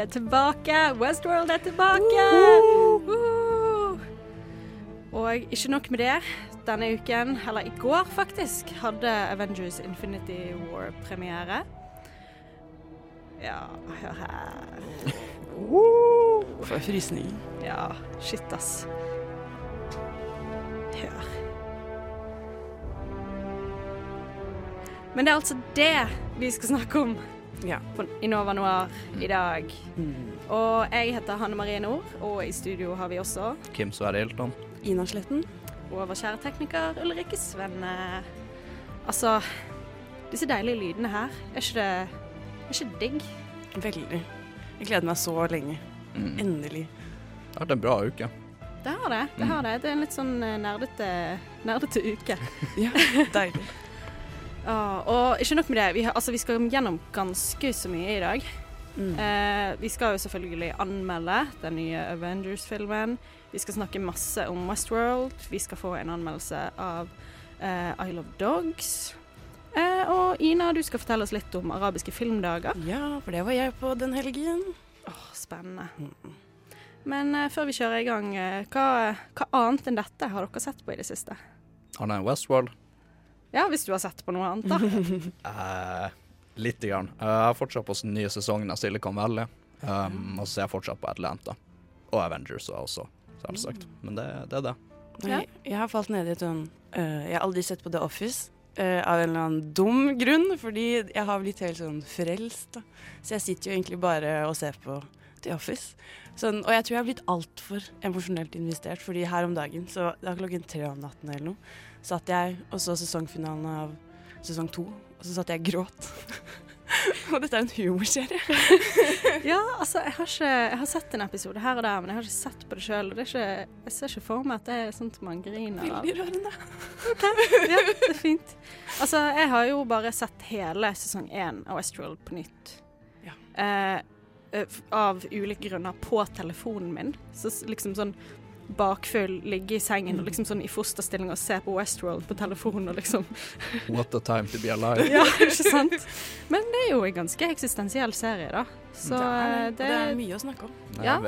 Er tilbake! Westworld er tilbake! Og ikke nok med det. Denne uken, eller i går faktisk, hadde Avengers Infinity War-premiere. Ja, hør her. For frysninger. Ja, shit, ass. Hør. Men det er altså det vi skal snakke om Ja. på Innova Noir i dag. Mm. Og jeg heter Hanne Marie Nord, og i studio har vi også Kim Sverre Hilton. Ina Sletten. og vår kjære tekniker Ulrikke Svenne. Altså, disse deilige lydene her, er ikke det, er ikke digg? Veldig. Jeg gleder meg så lenge. Mm. Det har vært en bra uke. Det har det. det har det. Det er en litt sånn eh, nerdete, nerdete uke. Ja, deilig. Ah, og ikke nok med det, vi, har, altså, vi skal gjennom ganske så mye i dag. Mm. Eh, vi skal jo selvfølgelig anmelde den nye Avengers-filmen. Vi skal snakke masse om Westworld. Vi skal få en anmeldelse av eh, I Love Dogs. Eh, og Ina, du skal fortelle oss litt om arabiske filmdager. Ja, for det var jeg på den helgen. Åh, spennende. Mm. Men eh, før vi kjører i gang, eh, hva, hva annet enn dette har dere sett på i det siste? Har nei, Westworld? Ja, hvis du har sett på noe annet, da. uh, Lite grann. Uh, jeg har fortsatt på den nye sesongen av Silicon Valley. Um, og så ser jeg fortsatt på Atlanta. Og Avengers også, selvsagt. Men det, det er det. Ja. Jeg, har falt ned i et sånn uh, Jeg har aldri sett på The Office. Uh, av en eller annen dum grunn, fordi jeg har blitt helt sånn frelst. Da. Så jeg sitter jo egentlig bare og ser på The Office. Sånn, og jeg tror jeg har blitt altfor emosjonelt investert, fordi her om dagen, så det var klokken tre om natten eller noe, satt jeg og så sesongfinalen av sesong to, og så satt jeg og gråt. og dette er en humorserie. Ja, altså, jeg har, ikke, jeg har sett en episode her og der, men jeg har ikke sett på det sjøl. Jeg ser ikke for meg at det er sånt man griner av. Veldig rørende. Ja, det er fint. Altså, jeg har jo bare sett hele sesong én av Westworld på nytt. Ja. Eh, eh, av ulike grunner på telefonen min. Så liksom sånn bakfull, ligge i sengen og liksom sånn i fosterstilling og se på Westworld på telefonen og liksom What a time to be alive. Ja, ikke sant? Men det er jo en ganske eksistensiell serie, da. Så det, er, eh, det. Det er mye å snakke om. Ja.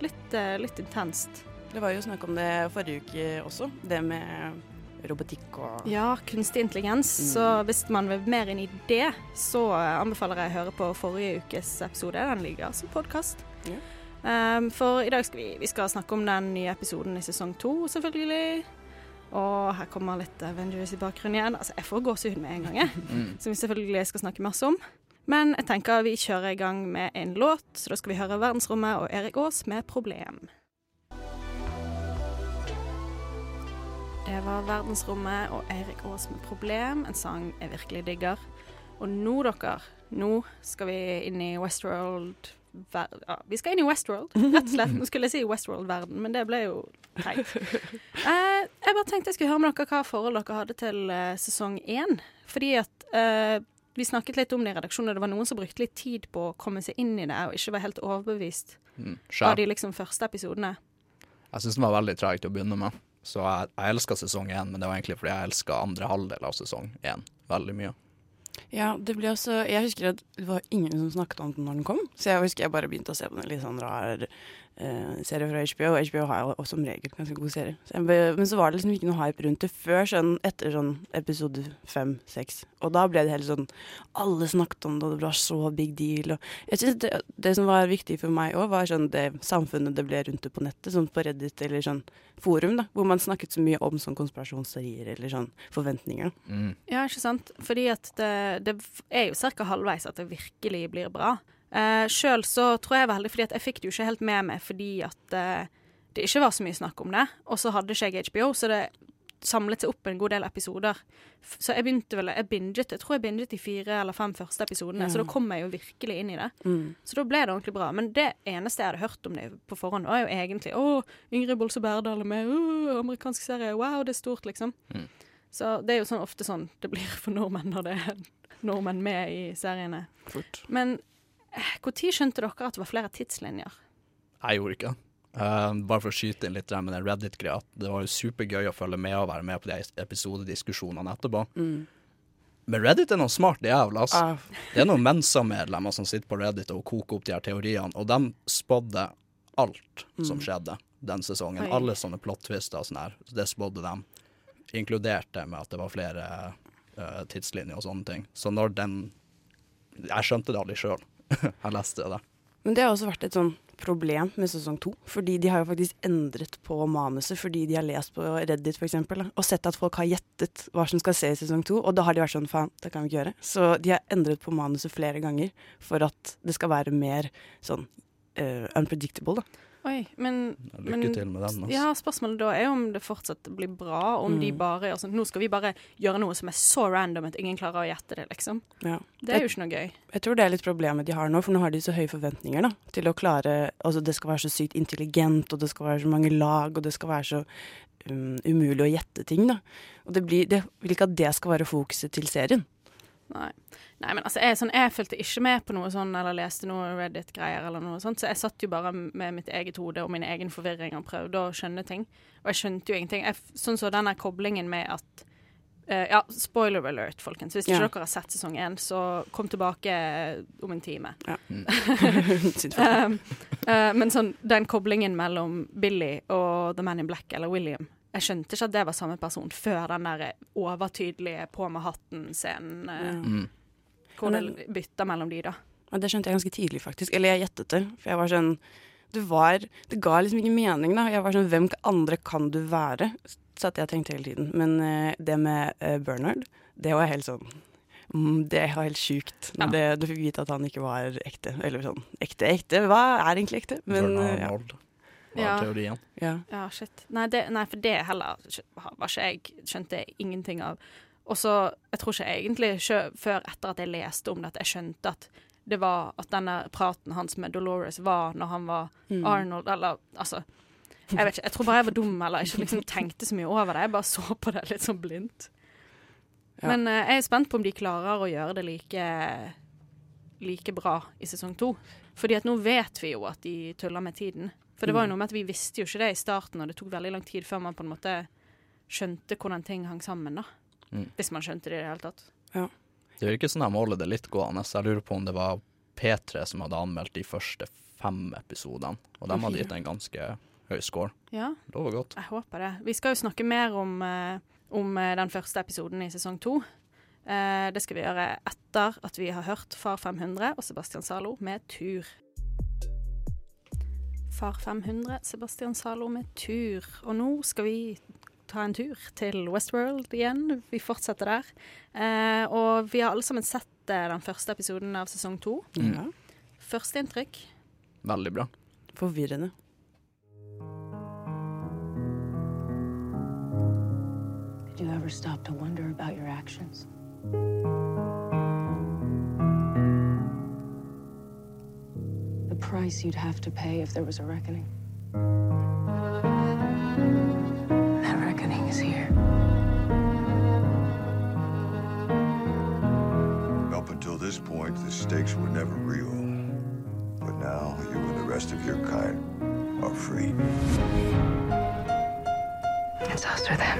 litt, eh, litt intenst. Det var jo snakk om det forrige uke også, det med robotikk og Ja, kunstig intelligens. Mm. Så hvis man vil mer inn i det, så eh, anbefaler jeg å høre på forrige ukes episode. Den ligger som podkast. Ja. Um, for i dag skal vi, vi skal snakke om den nye episoden i sesong to, selvfølgelig. Og her kommer litt Avengers i bakgrunnen igjen. Altså, jeg får gåsehud med en gang, jeg. Mm. Som vi selvfølgelig skal snakke masse om. Men jeg tenker vi kjører i gang med en låt, så da skal vi høre Verdensrommet og Erik Aas med 'Problem'. Det var Verdensrommet og Eirik Aas med 'Problem', en sang jeg virkelig digger. Og nå, dere, nå skal vi inn i Westworld ja, Vi skal inn i Westworld, rett og slett. Nå skulle jeg si Westworld-verden, men det ble jo teit. Uh, jeg bare tenkte jeg skulle høre med dere hva forhold dere hadde til uh, sesong én. Fordi at uh, vi snakket litt om det i redaksjonen, og det var noen som brukte litt tid på å komme seg inn i det, og ikke var helt overbevist Mm. av de liksom første episodene. Jeg syns den var veldig treg til å begynne med. Så jeg, jeg elska sesong én, men det var egentlig fordi jeg elska andre halvdel av sesong én veldig mye. Ja, det ble også Jeg husker at det var ingen som snakket om den når den kom, så jeg husker jeg bare begynte å se på den litt sånn rar serie fra HBO. Og HBO har jo som regel ganske gode serier. Så jeg, men så var det liksom ikke noe hype rundt det før sånn etter sånn episode fem-seks. Og da ble det helt sånn Alle snakket om det, og det var så big deal. Og jeg synes det, det som var viktig for meg òg, var sånn det samfunnet det ble rundt det på nettet, sånn på Reddit eller sånn forum, da, hvor man snakket så mye om sånn konspirasjonsteorier eller sånn forventninger. Mm. Ja, ikke sant? Fordi at det, det er jo ca. halvveis at det virkelig blir bra. Uh, Sjøl så tror jeg veldig fordi at jeg fikk det jo ikke helt med meg fordi at uh, det ikke var så mye snakk om det. Og så hadde ikke jeg HBO, så det samlet seg opp en god del episoder. Så jeg begynte vel Jeg binget, jeg tror jeg binget de fire eller fem første episodene, mm. så da kom jeg jo virkelig inn i det. Mm. Så da ble det ordentlig bra. Men det eneste jeg hadde hørt om det på forhånd, var jo egentlig Å, Ingrid Bolse Berdal er med, uh, amerikansk serie, wow, det er stort, liksom. Mm. Så det er jo sånn ofte sånn det blir for nordmenn når det er nordmenn med i seriene. Fort. Men når skjønte dere at det var flere tidslinjer? Jeg gjorde ikke det. Uh, bare for å skyte inn litt der med den Reddit-greia. Det var jo supergøy å følge med og være med på de episodediskusjonene etterpå. Mm. Men Reddit er noen smarte jævler, altså. Ah, Det er noen Mensa-medlemmer som sitter på Reddit og koker opp de her teoriene, og de spådde alt som skjedde den sesongen. Oi. Alle sånne plot-twister og sånn her. Det spådde de. Inkludert det med at det var flere uh, tidslinjer og sånne ting. Så når den Jeg skjønte det aldri sjøl. jeg leste det. Men det har også vært et sånn problem med sesong to. Fordi de har jo faktisk endret på manuset fordi de har lest på Reddit eksempel, og sett at folk har gjettet hva som skal se i sesong to. Og da har de vært sånn faen, det kan vi ikke gjøre. Så de har endret på manuset flere ganger for at det skal være mer sånn uh, unpredictable, da. Oi, men, Lykke men til med den. Altså. Ja, Spørsmålet da er om det fortsatt blir bra. Om de Mm. bare gjør sånn Nå skal vi bare gjøre noe som er så random at ingen klarer å gjette det, liksom. Ja. Det er jo ikke noe gøy. Jeg tror det er litt problemet de har nå, for nå har de så høye forventninger da, til å klare Altså det skal være så sykt intelligent, og det skal være så mange lag, og det skal være så um, umulig å gjette ting, da. Og det blir Det vil ikke at det skal være fokuset til serien. Nei. Nei, men altså, jeg, sånn, jeg fulgte ikke med på noe sånn, eller leste noe Reddit-greier, eller noe sånt, så jeg satt jo bare med mitt eget hode og min egen forvirring og prøvde å skjønne ting. Og jeg skjønte jo ingenting. Jeg, sånn så den der koblingen med at uh, Ja, spoiler alert, folkens. Hvis ikke Ja. dere har sett sesong én, så kom tilbake om en time. Ja. Um, uh, men sånn, den koblingen mellom Billy og The Man in Black, eller William Jeg skjønte ikke at det var samme person før den der overtydelige på med hatten-scenen. eh, Mm. Hvor det bytta mellom de, da. Ja, det skjønte jeg ganske tidlig, faktisk. Eller jeg gjettet det. For jeg var sånn Det var Det ga liksom ikke mening, da. Jeg var sånn Hvem andre kan du være? Satt jeg og tenkte hele tiden. Men uh, det med uh, Bernard, det var helt sånn mm, Det var helt sjukt. Ja. Det, du fikk vite at han ikke var ekte. Eller sånn ekte, ekte. Hva er egentlig ekte? Men Bernard eh, ja. Var Ja. teorien. ja. Ja, shit. Nei, det, nei for det heller var ikke jeg skjønte jeg ingenting av. Og så, jeg tror ikke egentlig før etter at jeg leste om det, at jeg skjønte at det var at denne praten hans med Dolores var når han var Mm. Arnold, eller altså Jeg vet ikke, jeg tror bare jeg var dum eller ikke liksom tenkte så mye over det. Jeg bare så på det litt sånn blindt. Ja. Men uh, jeg er spent på om de klarer å gjøre det like, like bra i sesong to. Fordi at nå vet vi jo at de tuller med tiden. For det var jo noe med at vi visste jo ikke det i starten, og det tok veldig lang tid før man på en måte skjønte hvordan ting hang sammen, da. Mm. Hvis man skjønte det i det hele tatt. Det virker som de holder det litt gående. Jeg lurer på om det var P3 som hadde anmeldt de første fem episodene. Og de hadde gitt en ganske høy score. Ja, Lover godt. jeg håper det. Vi skal jo snakke mer om, eh, om eh, den første episoden i sesong to. Eh, det skal vi gjøre etter at vi har hørt Far 500 og Sebastian Zalo med Tur. Far 500, Sebastian Zalo med Tur. Og nå skal vi ta en tur til Westworld igjen. Vi fortsetter der. Eh, og vi har alle sammen sett eh, den første episoden av sesong to. ja. Førsteinntrykk. Veldig bra. Forvirrende. Did you ever stop to wonder about your actions? The price you'd have to pay if there was a reckoning. This point, the stakes were never real. But now, you and the rest of your kind are free. It's us or them.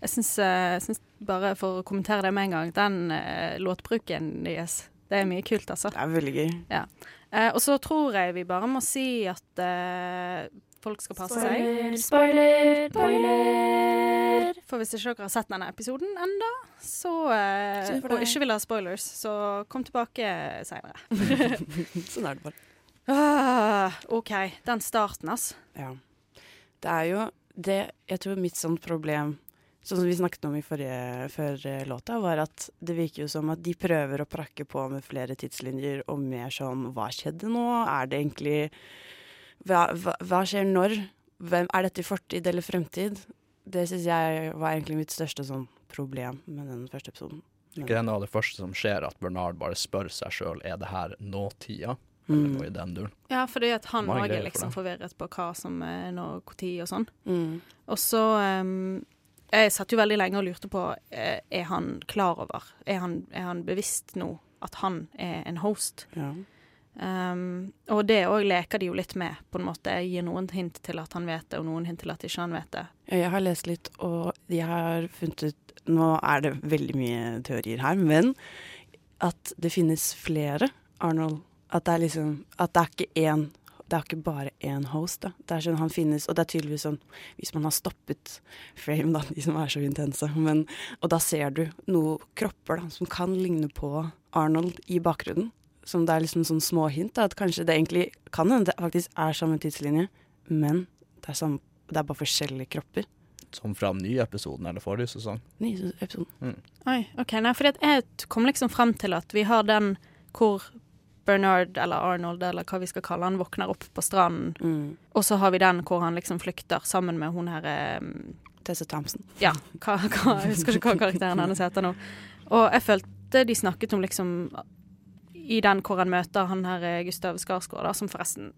jeg syns, eh, jeg syns bare for å kommentere det med en gang, den uh, låtbruken deres, det er mye kult, altså. Det er veldig gøy. Ja. Eh, og så tror jeg vi bare må si at eh, folk skal passe seg. Spoiler, spoiler. For hvis ikke dere har sett denne episoden enda, så eh, Og ikke vil ha spoilers, så kom tilbake seinere. sånn er det bare. ah, OK. Den starten, altså. Ja. Det er jo det Jeg tror mitt sånt problem, sånn som vi snakket om i forrige, før eh, låta, var at det virker jo som at de prøver å prakke på med flere tidslinjer og mer sånn Hva skjedde nå? Er det egentlig Hva, hva, hva skjer når? Hvem, er dette i fortid eller fremtid? Det syns jeg var egentlig mitt største sånn problem med den første episoden. Ikke det er noe av det første som skjer, at Bernard bare spør seg sjøl er det her nåtida. Eller Mm. noe i den duren. Ja, fordi at han òg er liksom for forvirret på hva som er når, når og sånn. Mm. Og så um, Jeg satt jo veldig lenge og lurte på eh, Er han klar over Er han, er han bevisst nå at han er en host? Ja. Ehm, og det òg leker de jo litt med, på en måte. Gir noen hint til at han vet det, og noen hint til at ikke han vet det. Jeg har lest litt, og jeg har funnet ut Nå er det veldig mye teorier her, men at det finnes flere Arnold. At det er liksom At det er ikke én det er ikke bare én host. da. Det er sånn han finnes, Og det er tydeligvis sånn Hvis man har stoppet frame, da, de som er så intense, men, og da ser du noen kropper da, som kan ligne på Arnold i bakgrunnen. Som det er liksom sånn småhint. da, At kanskje det egentlig kan hende det faktisk er samme tidslinje, men det er, samme, det er bare forskjellige kropper. Som fra ny episoden eller forrige sesong. Ny episode. Mm. Oi, ok, nei, for jeg kom liksom frem til at vi har den hvor Bernard eller Arnold eller hva vi skal kalle han, våkner opp på stranden. Mm. Og så har vi den hvor han liksom flykter sammen med hun her um, Tessa Thompson. Ja, hva, hva, jeg husker ikke hva karakteren hennes heter nå. Og jeg følte de snakket om liksom I den hvor han møter han her eh, Gustav Skarsgård, da, som forresten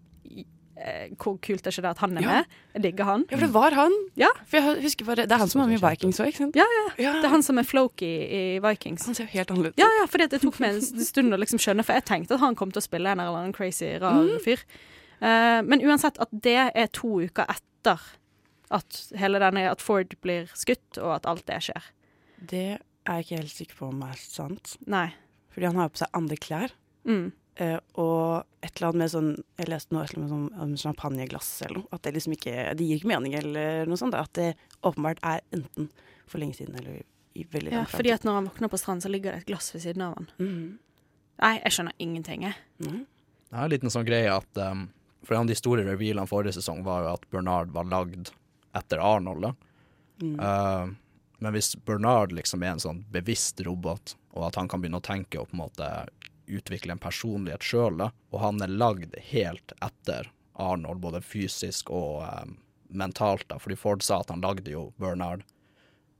eh, Hvor kult er ikke det at han er Ja. med? Jeg digger han. Ja, for det var han. Ja. For jeg husker bare, Det er han som er med i Vikings òg, ikke sant? Ja, ja. Det er han som er Floki i Vikings. Han ser jo helt annerledes ut. Ja, ja, for det tok meg en stund å liksom skjønne, for jeg tenkte at han kom til å spille en eller annen crazy, rar Mm. fyr. Uh, men uansett, at det er to uker etter at hele denne At Ford blir skutt, og at alt det skjer. Det er jeg ikke helt sikker på om er sant. Nei. Fordi han har på seg andre klær. Mm. Eh, og et eller annet med sånn Jeg leste noe annet med sånn, om champagneglass eller noe. At det liksom ikke Det gir ikke mening eller noe sånt. da. At det åpenbart er enten for lenge siden eller i veldig Ja, lang fordi at når han våkner på stranden, så ligger det et glass ved siden av han. Mm. Nei, jeg skjønner ingenting, jeg. Mm. Det er en liten sånn greie at um, For en av de store revealene forrige sesong var jo at Bernard var lagd etter Arnold. da. Mm. Uh, men hvis Bernard liksom er en sånn bevisst robot, og at han kan begynne å tenke og på en måte utvikle en personlighet sjøl, og han er lagd helt etter Arnold, både fysisk og um, mentalt, da, fordi Ford sa at han lagde jo Bernard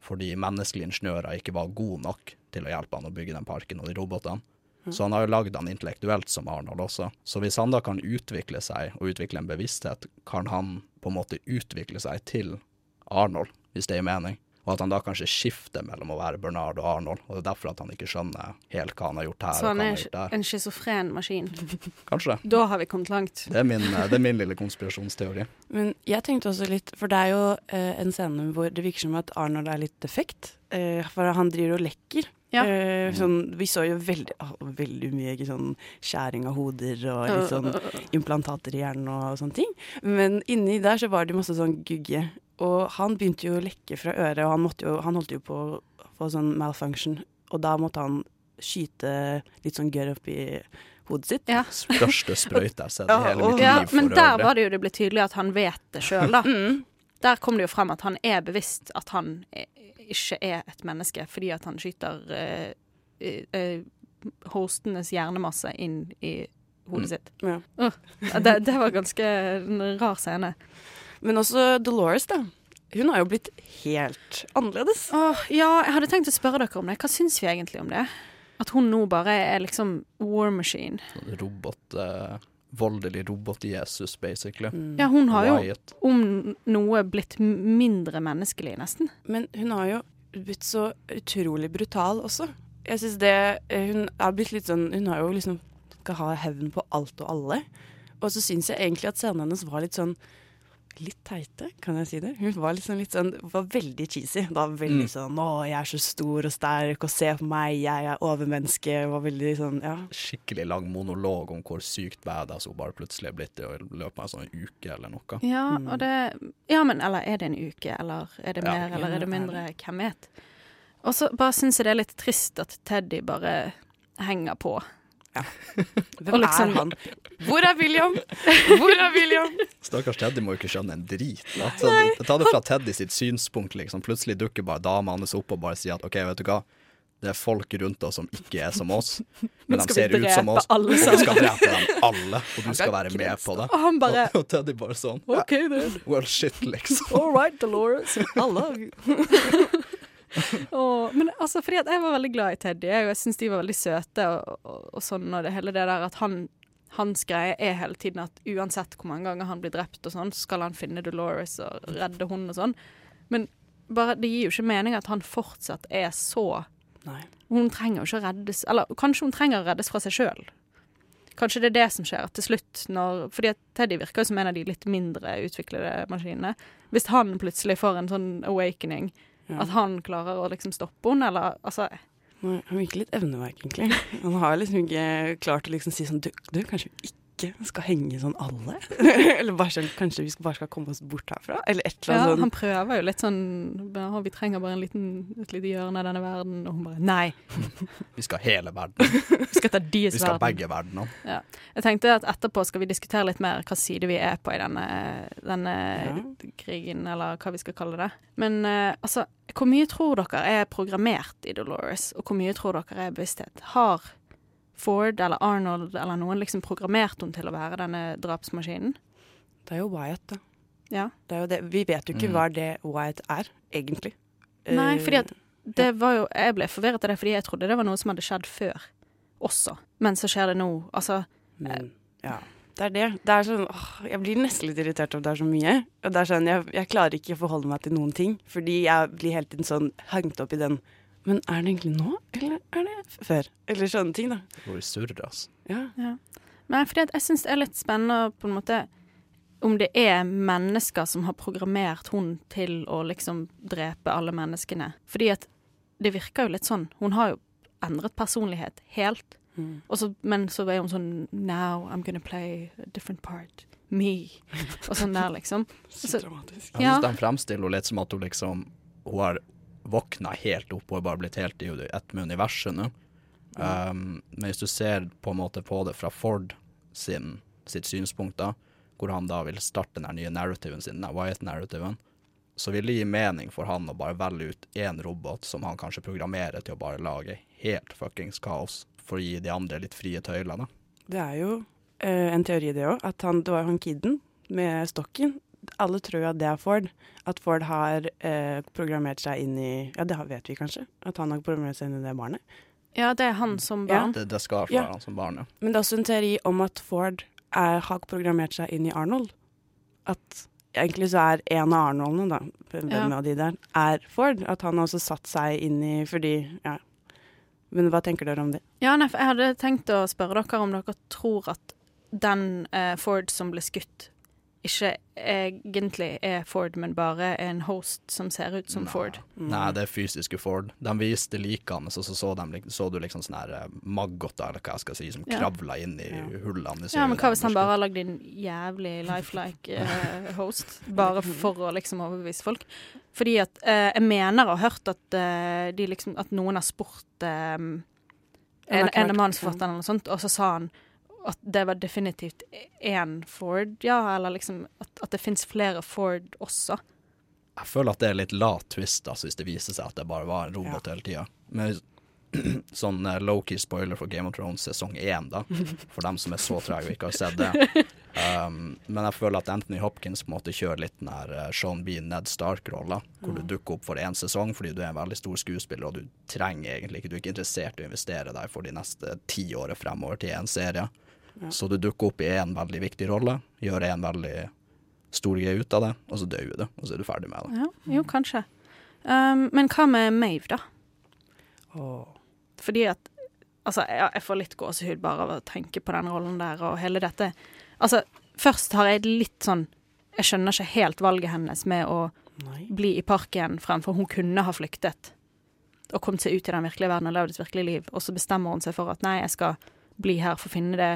fordi menneskelige ingeniører ikke var gode nok til å hjelpe han å bygge den parken og de robotene. Så han har jo lagd han intellektuelt som Arnold også. Så hvis han da kan utvikle seg og utvikle en bevissthet, kan han på en måte utvikle seg til Arnold, hvis det gir mening. Og at han da kanskje skifter mellom å være Bernard og Arnold. Og det er derfor at han ikke skjønner helt hva han har gjort her Så og han hva han er har gjort der. en schizofren maskin. Kanskje. Da har vi kommet langt. Det er min, det er min lille konspirasjonsteori. Men jeg tenkte også litt, for det er jo eh, en scene hvor det virker som at Arnold er litt defekt. Eh, for han driver og lekker. Ja. Eh, sånn, vi så jo veldig, veldig mye ikke sånn skjæring av hoder og litt sånn implantater i hjernen og sånne ting. Men inni der så var det masse sånn gugge. Og han begynte jo å lekke fra øret, og han, måtte jo, han holdt jo på å få sånn malfunction. Og da måtte han skyte litt sånn gørr opp i hodet sitt. Ja. Største sprøyta jeg har sett i Ja, hele og- mitt Ja, liv for men der øvrig. var det jo det ble tydelig at han vet det sjøl, da. Mm. Der kom det jo frem at han er bevisst at han ikke er et menneske, fordi at han skyter eh, eh, eh, hostenes hjernemasse inn i hodet Mm. sitt. Ja. Uh, det, det var ganske en rar scene. Men også Dolores, da. Hun har jo blitt helt annerledes. Åh, ja, jeg hadde tenkt å spørre dere om det. Hva syns vi egentlig om det? At hun nå bare er liksom war machine. Robot, eh, voldelig robot-Jesus, basically. Ja, hun har jo Wyatt. om noe blitt mindre menneskelig, nesten. Men hun har jo blitt så utrolig brutal også. Jeg synes det eh, Hun er blitt litt sånn Hun har jo liksom skal ha hevn på alt og alle. Og så syns jeg egentlig at scenen hennes var litt sånn litt teite, kan jeg si det. Hun var liksom litt sånn, var veldig cheesy. Da veldig Mm. sånn 'Å, jeg er så stor og sterk, og se på meg, jeg er overmenneske'. Var veldig sånn, ja. Skikkelig lang monolog om hvor sykt badass hun bare plutselig er blitt i løpet av en sånn uke eller noe. Ja, og det Ja, men eller er det en uke, eller er det Ja. eller er det er mindre? Hvem vet? Og så bare syns jeg det er litt trist at Teddy bare henger på. Hvem Og liksom- er han? Hvor er William? Hvor er William? Stakkars Teddy må jo ikke skjønne en drit. da. Så Ta det fra Teddy sitt synspunkt, liksom. Plutselig dukker bare dama hans opp og bare sier at OK, vet du hva. Det er folk rundt oss som ikke er som oss, men de ser ut som oss. alle Og vi skal drepe dem alle, og du skal være med på det. Og han bare Og, og Teddy bare sånn OK, then. Well, shit, liksom. All right, Dolores. Alle. Åh, men altså, fordi jeg var veldig glad i Teddy, og jeg syns de var veldig søte og, og, og sånn, og det hele det der at han hans greie er hele tiden at uansett hvor mange ganger han blir drept og sånn, så skal han finne Dolores og redde hun og sånn. Men bare, det gir jo ikke mening at han fortsatt er så Nei. Hun trenger jo ikke reddes Eller kanskje hun trenger å reddes fra seg sjøl. Kanskje det er det som skjer til slutt, når Fordi Teddy virker jo som en av de litt mindre utviklede maskinene. Hvis han plutselig får en sånn awakening, Ja. at han klarer å liksom stoppe henne, eller altså Nei, Han virker litt evneverk, egentlig. Han har liksom ikke klart å liksom si sånn Du, du kanskje vi ikke skal henge sånn alle? eller bare sånn Kanskje vi skal, bare skal komme oss bort herfra? Eller et eller Ja, sånn. han prøver jo litt sånn Vi trenger bare en liten, et lite hjørne av denne verden. Og hun bare Nei, Vi skal hele verden. vi skal ta deres Vi skal verden. begge verdener. Ja. Jeg tenkte at etterpå skal vi diskutere litt mer hva side vi er på i denne, denne krigen, eller hva vi skal kalle det. Men uh, altså, hvor mye tror dere er programmert i Dolores, og hvor mye tror dere er bevissthet? Har Ford eller Arnold eller noen liksom programmert henne til å være denne drapsmaskinen? Det er jo Wyatt, da. Ja. Det er jo det. Vi vet jo ikke Mm. hva det Wyatt er, egentlig. Nei, Eh, fordi at det var jo Jeg ble forvirret av det fordi jeg trodde det var noe som hadde skjedd før også. Men så skjer det nå. Altså Men, ja. Det er det. Det er sånn, åh, jeg blir nesten litt irritert over det er så mye. Og det er sånn, jeg, jeg klarer ikke å forholde meg til noen ting, fordi jeg blir hele tiden sånn hengt opp i den Men er det egentlig nå, eller er det før? Eller sånne ting, da. Hvor vi surrer, altså. Ja. Nei, fordi at jeg syns det er litt spennende på en måte om det er mennesker som har programmert hun til å liksom drepe alle menneskene. Fordi at det virker jo litt sånn. Hun har jo endret personlighet helt. Mm. Og så, men så er hun sånn Now I'm gonna play a different part. Me. Og sånn der, liksom. Så Så- dramatisk. Jeg Ja. synes de fremstiller henne litt som at hun liksom Hun har våkna helt opp og er bare blitt helt i ett med universet nå. Um, men hvis du ser på en måte på det fra Ford sin, sitt synspunkt, da, hvor han da vil starte den nye narrativen sin, den Wyatt-narrativen, så vil det gi mening for han å bare velge ut én robot som han kanskje programmerer til å bare lage helt fuckings kaos, for å gi de andre litt frie tøyler. da. Det er jo eh, en teori, det òg. At han, det var han kiden med stokken. Alle tror jo at det er Ford. At Ford har eh, programmert seg inn i Ja, det vet vi kanskje. At han har programmert seg inn i det barnet. Ja, det er han som Ja. barn. Det, det skal være Ja. han som barn, ja. Men det er også en teori om at Ford er, har programmert seg inn i Arnold. At egentlig så er en av Arnoldene, da, hvem Ja. av de der, er Ford. At han har også satt seg inn i Fordi, ja. Men hva tenker dere om det? Ja, nei, for jeg hadde tenkt å spørre dere om dere tror at den eh, Ford som ble skutt, ikke egentlig er Ford, men bare en host som ser ut som Nei. Ford. Nei, det er fysiske Ford. De viste likene, så så, så, de, så du liksom sånne her eh, maggoter, eller hva jeg skal si, som Ja. kravla inn i Ja. hullene. i Ja, men hva hvis han bare har lagd en jævlig lifelike uh, host, bare for å liksom overbevise folk? Fordi at uh, jeg mener og har hørt at, uh, de liksom, at noen har spurt eh, en, en av manusforfatterne eller noe sånt, og så sa han at det var definitivt én Ford, ja, eller liksom at, at det fins flere Ford også. Jeg føler at det er litt lat twist, altså, hvis det viser seg at det bare var en robot hele tida. Men sånn uh, low-key spoiler for Game of Thrones sesong én, da. For dem som er så trege og ikke har sett det. Um, men jeg føler at Anthony Hopkins på en måte kjører litt den her uh, Sean Bean, Ned Stark-rolla. Hvor du dukker opp for én sesong fordi du er en veldig stor skuespiller, og du trenger egentlig ikke Du er ikke interessert i å investere deg for de neste ti årene fremover til en serie. Så du dukker opp i én veldig viktig rolle, gjør en veldig stor greie ut av det, og så dør du, og så er du ferdig med det. Ja, jo, kanskje. Um, men hva med Mave, da? Oh. Fordi at Altså, jeg, jeg får litt gåsehud bare av å tenke på den rollen der og hele dette. Altså, først har jeg litt sånn jeg skjønner ikke helt valget hennes med å Nei. bli i parken fremfor hun kunne ha flyktet og kommet seg ut i den virkelige verden og levd et virkelig liv, og så bestemmer hun seg for at nei, jeg skal bli her for å finne det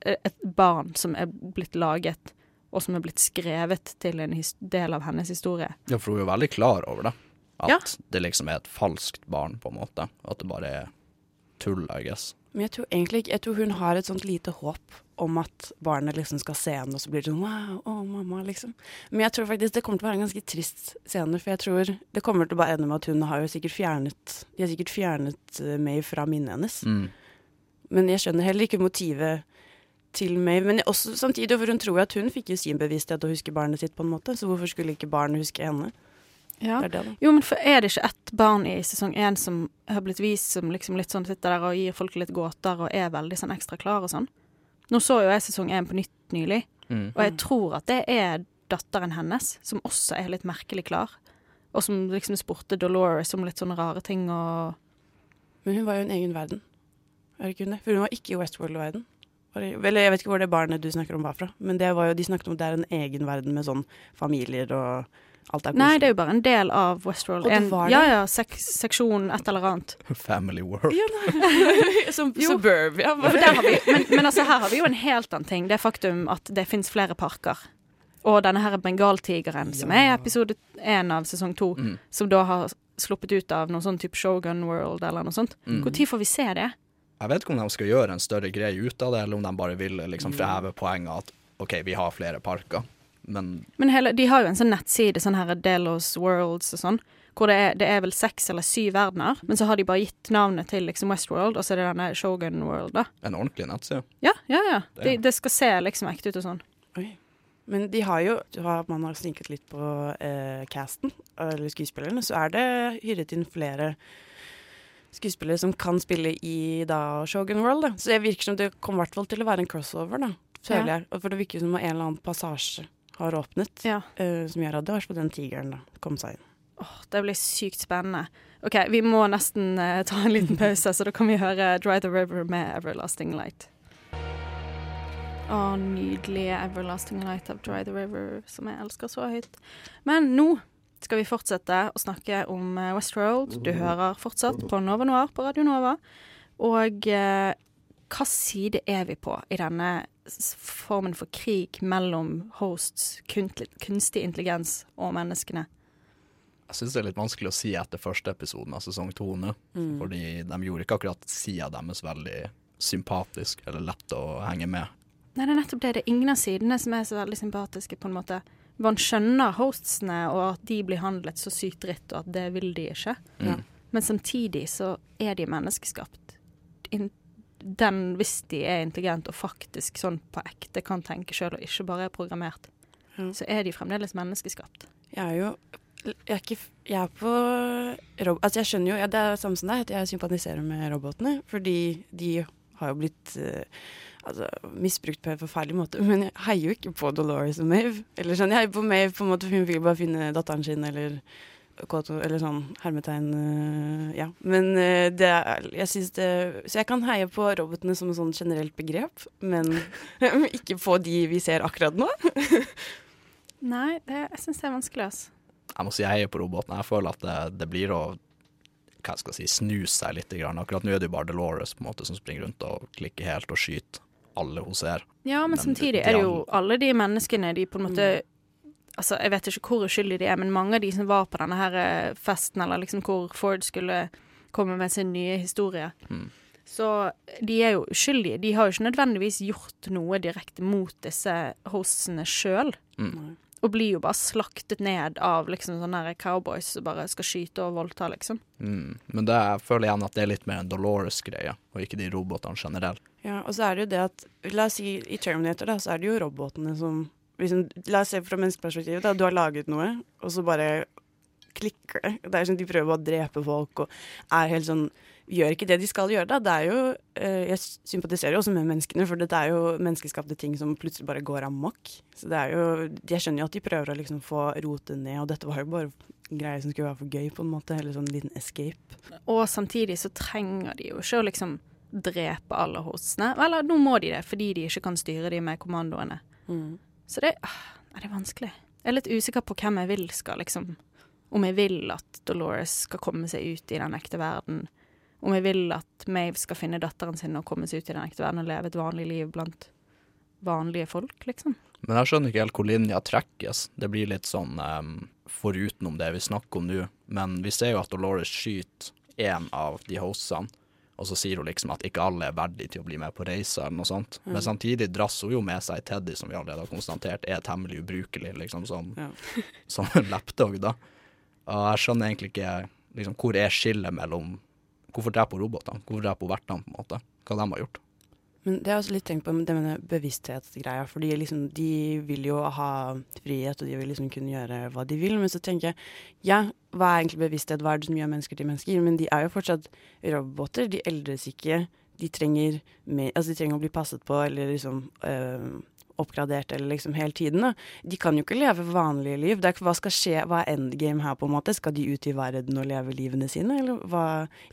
et, barn som er blitt laget, og som er blitt skrevet til en his del av hennes historie. Ja, for hun er jo veldig klar over det. At Ja. det liksom er et falskt barn, på en måte. At det bare er tull, I guess. Men jeg tror egentlig ikke Jeg tror hun har et sånt lite håp om at barnet liksom skal se henne, og så blir det sånn wow, å mamma, liksom. Men jeg tror faktisk det kommer til å være en ganske trist scene, for jeg tror det kommer til å bare ende med at hun har jo sikkert fjernet De har sikkert fjernet meg fra minnet hennes. Mm. Men jeg skjønner heller ikke motivet til Maeve. Men også samtidig, for hun tror jo at hun fikk jo sin bevissthet og husker barnet sitt, på en måte. Så hvorfor skulle ikke barnet huske henne? Ja. Det er det, da. Jo, men for er det ikke ett barn i sesong én som har blitt vist som liksom litt sånn sitter der og gir folk litt gåter og er veldig sånn ekstra klar og sånn? Nå så jo jeg sesong én på nytt nylig, Mm. og jeg tror at det er datteren hennes som også er litt merkelig klar. Og som liksom spurte Dolores om litt sånne rare ting og Men hun var jo en egen verden. Er det ikke hun det? For hun var ikke i Westworld-verden. Eller jeg vet ikke hvor det barnet du snakker om var fra, men det var jo, de snakket om at det er en egen verden med sånn familier og alt er koselig. Nei, det er jo bare en del av Westworld. Og det var det? ja ja, sek seksjon et eller annet. Family World. Ja. Som Suburbia. Ja, for der har vi, men, men altså, her har vi jo en helt annen ting. Det faktum at det fins flere parker. Og denne her bengaltigeren, som er i episode én av sesong to, Mm. som da har sluppet ut av noen sånn type Shogun World eller noe sånt. Mm. Får vi se det? Jeg vet ikke om de skal gjøre en større greie ut av det, eller om de bare vil liksom fremheve poenget at OK, vi har flere parker, men Men hele, de har jo en sånn nettside, sånn her Delos Worlds og sånn, hvor det er, det er vel seks eller syv verdener, men så har de bare gitt navnet til liksom Westworld, og så er det denne Shogun World, da. en ordentlig nettside. Ja, ja, ja. Det- Det, det skal se liksom ekte ut og sånn. Oi. Men de har jo, man har sninket litt på eh, casten, eller skuespillerne, så er det hyret inn flere skuespillere som kan spille i da Shogun World. Da. Så det virker som det kommer hvert fall til å være en crossover, da, føler Ja. jeg. For det virker som om en eller annen passasje har åpnet, Ja. uh, som gjør at det hvert fall den tigeren da, kom seg inn. Oh, det blir sykt spennende. OK, vi må nesten uh, ta en liten pause, så da kan vi høre Dry the River med Everlasting Light. Å, nydelige Everlasting Light av Dry the River, som jeg elsker så høyt. Men nå skal vi fortsette å snakke om eh, Westworld. Du hører fortsatt på Nova Noir på Radio Nova. Og eh, hva side er vi på i denne formen for krig mellom hosts, kunstig intelligens og menneskene? Jeg syns det er litt vanskelig å si etter første episoden av sesong to nå, Mm. fordi de gjorde ikke akkurat sida deres veldig sympatisk eller lett å henge med. Nei, det er nettopp det. Det er ingen av sidene som er så veldig sympatiske, på en måte. Man skjønner hostsene, og at de blir handlet så sykt dritt, og at det vil de ikke. Mm. Men samtidig så er de menneskeskapt. Den, hvis de er intelligente og faktisk sånn på ekte kan tenke sjøl og ikke bare er programmert, Ja. så er de fremdeles menneskeskapt. Jeg er jo jeg er, ikke, jeg er på rob Altså, jeg skjønner jo ja, Det er samme som deg, at jeg sympatiserer med robotene. Fordi de har jo blitt eh, altså, misbrukt på en forferdelig måte. Men jeg heier jo ikke på Dolores og Mave. Eller sånn, Jeg heier på Mave på en måte, for hun vil bare finne datteren sin, eller Koto, eller sånn hermetegn eh, Ja. Men eh, det er Jeg syns det Så jeg kan heie på robotene som et sånn generelt begrep, men ikke på de vi ser akkurat nå. Nei, det, jeg syns det er vanskelig, altså. Jeg må si jeg heier på robotene. Jeg føler at det, det blir å hva skal jeg si, snu seg litt. Grann. Akkurat nå er det jo bare Dolores på en måte som springer rundt og klikker helt og skyter alle hun ser. Ja, men Men samtidig er det jo alle de menneskene de på en måte Altså, jeg vet ikke hvor uskyldige de er, men mange av de som var på denne her eh, festen, eller liksom hvor Ford skulle komme med sin nye historie, Mm. så de er jo uskyldige. De har jo ikke nødvendigvis gjort noe direkte mot disse hostene sjøl. Mm. Og blir jo bare slaktet ned av liksom sånne cowboys som bare skal skyte og voldta, liksom. Mm. Men det, jeg føler igjen at det er litt mer en Dolores-greie, og ikke de robotene generelt. Ja, og så er det jo det at La oss si i Terminator, da, så er det jo robotene som liksom, La oss se fra menneskeperspektivet, da. Du har laget noe, og så bare klikker det. Det er sånn De prøver bare å drepe folk og er helt sånn Gjør ikke det de skal gjøre, da. Det er jo eh, Jeg sympatiserer jo også med menneskene, for dette er jo menneskeskapte ting som plutselig bare går amok. Så det er jo Jeg skjønner jo at de prøver å liksom få rotet ned, og dette var jo bare greier som skulle være for gøy, på en måte. Eller sånn liten escape. Og samtidig så trenger de jo ikke å liksom drepe alle hostene. Eller nå må de det, fordi de ikke kan styre de med kommandoene. Mm. Så det er det vanskelig. Jeg er litt usikker på hvem jeg vil skal liksom Om jeg vil at Dolores skal komme seg ut i den ekte verden. Om jeg vil at Mave skal finne datteren sin og komme seg ut i den ekte verden og leve et vanlig liv blant vanlige folk, liksom. Men jeg skjønner ikke helt hvor linja trekkes. Det blir litt sånn um, forutenom det vi snakker om nå. Men vi ser jo at Dolores skyter én av de hostene, og så sier hun liksom at ikke alle er verdige til å bli med på reise, eller noe sånt. Mm. Men samtidig dras hun jo med seg Teddy, som vi allerede har konstatert er temmelig ubrukelig, liksom som, Ja. som lapdog, da. Og jeg skjønner egentlig ikke liksom, hvor er skillet mellom Hvorfor dreper hun robotene? Hvorfor dreper hun vertene, på en måte? Hva de har gjort? Men det har jeg også litt tenkt på det med bevissthetsgreia. Fordi liksom, de vil jo ha frihet, og de vil liksom kunne gjøre hva de vil. Men så tenker jeg, ja, hva er egentlig bevissthet? Hva er det som gjør mennesker til mennesker? Men de er jo fortsatt roboter. De eldres ikke. De trenger, mer, altså de trenger å bli passet på eller liksom øh, oppgradert eller liksom hele tiden. Da. De kan jo ikke leve vanlige liv. Det er, hva skal skje? Hva er endgame her, på en måte? Skal de ut i verden og leve livene sine, eller hva?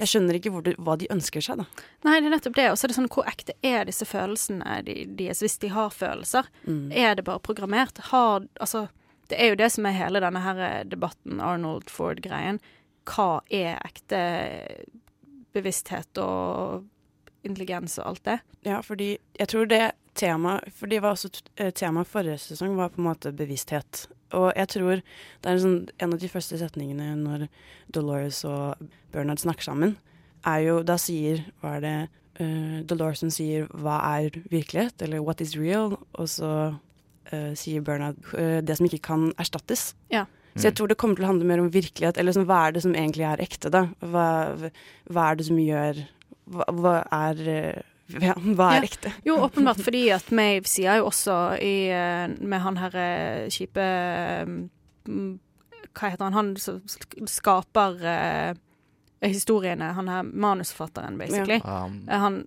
Jeg skjønner ikke hvor det, hva de ønsker seg, da. Nei, det er nettopp det. Og så er det sånn, hvor ekte er disse følelsene deres, hvis de har følelser? Mm. Er det bare programmert? Har Altså, det er jo det som er hele denne her eh, debatten, Arnold Ford-greien. Hva er ekte bevissthet og intelligens og alt det? Ja, fordi jeg tror det tema For det var også eh, tema forrige sesong, var på en måte bevissthet. Og jeg tror det er en, sånn, en av de første setningene når Dolores og Bernard snakker sammen, er jo Da sier Hva er det uh, Dolores som sier 'hva er virkelighet', eller 'what is real', og så uh, sier Bernard uh, 'det som ikke kan erstattes'. Ja. Så jeg tror det kommer til å handle mer om virkelighet, eller sånn, hva er det som egentlig er ekte, da? Hva, hva er det som gjør Hva, hva er eh, ja, hva er Ja. ekte? Jo, åpenbart fordi at Mave sier jo også i, eh, med han her eh, kjipe eh, Hva heter han? Han som skaper uh, historiene. Han er manusforfatteren, basically. Um, Eh, Han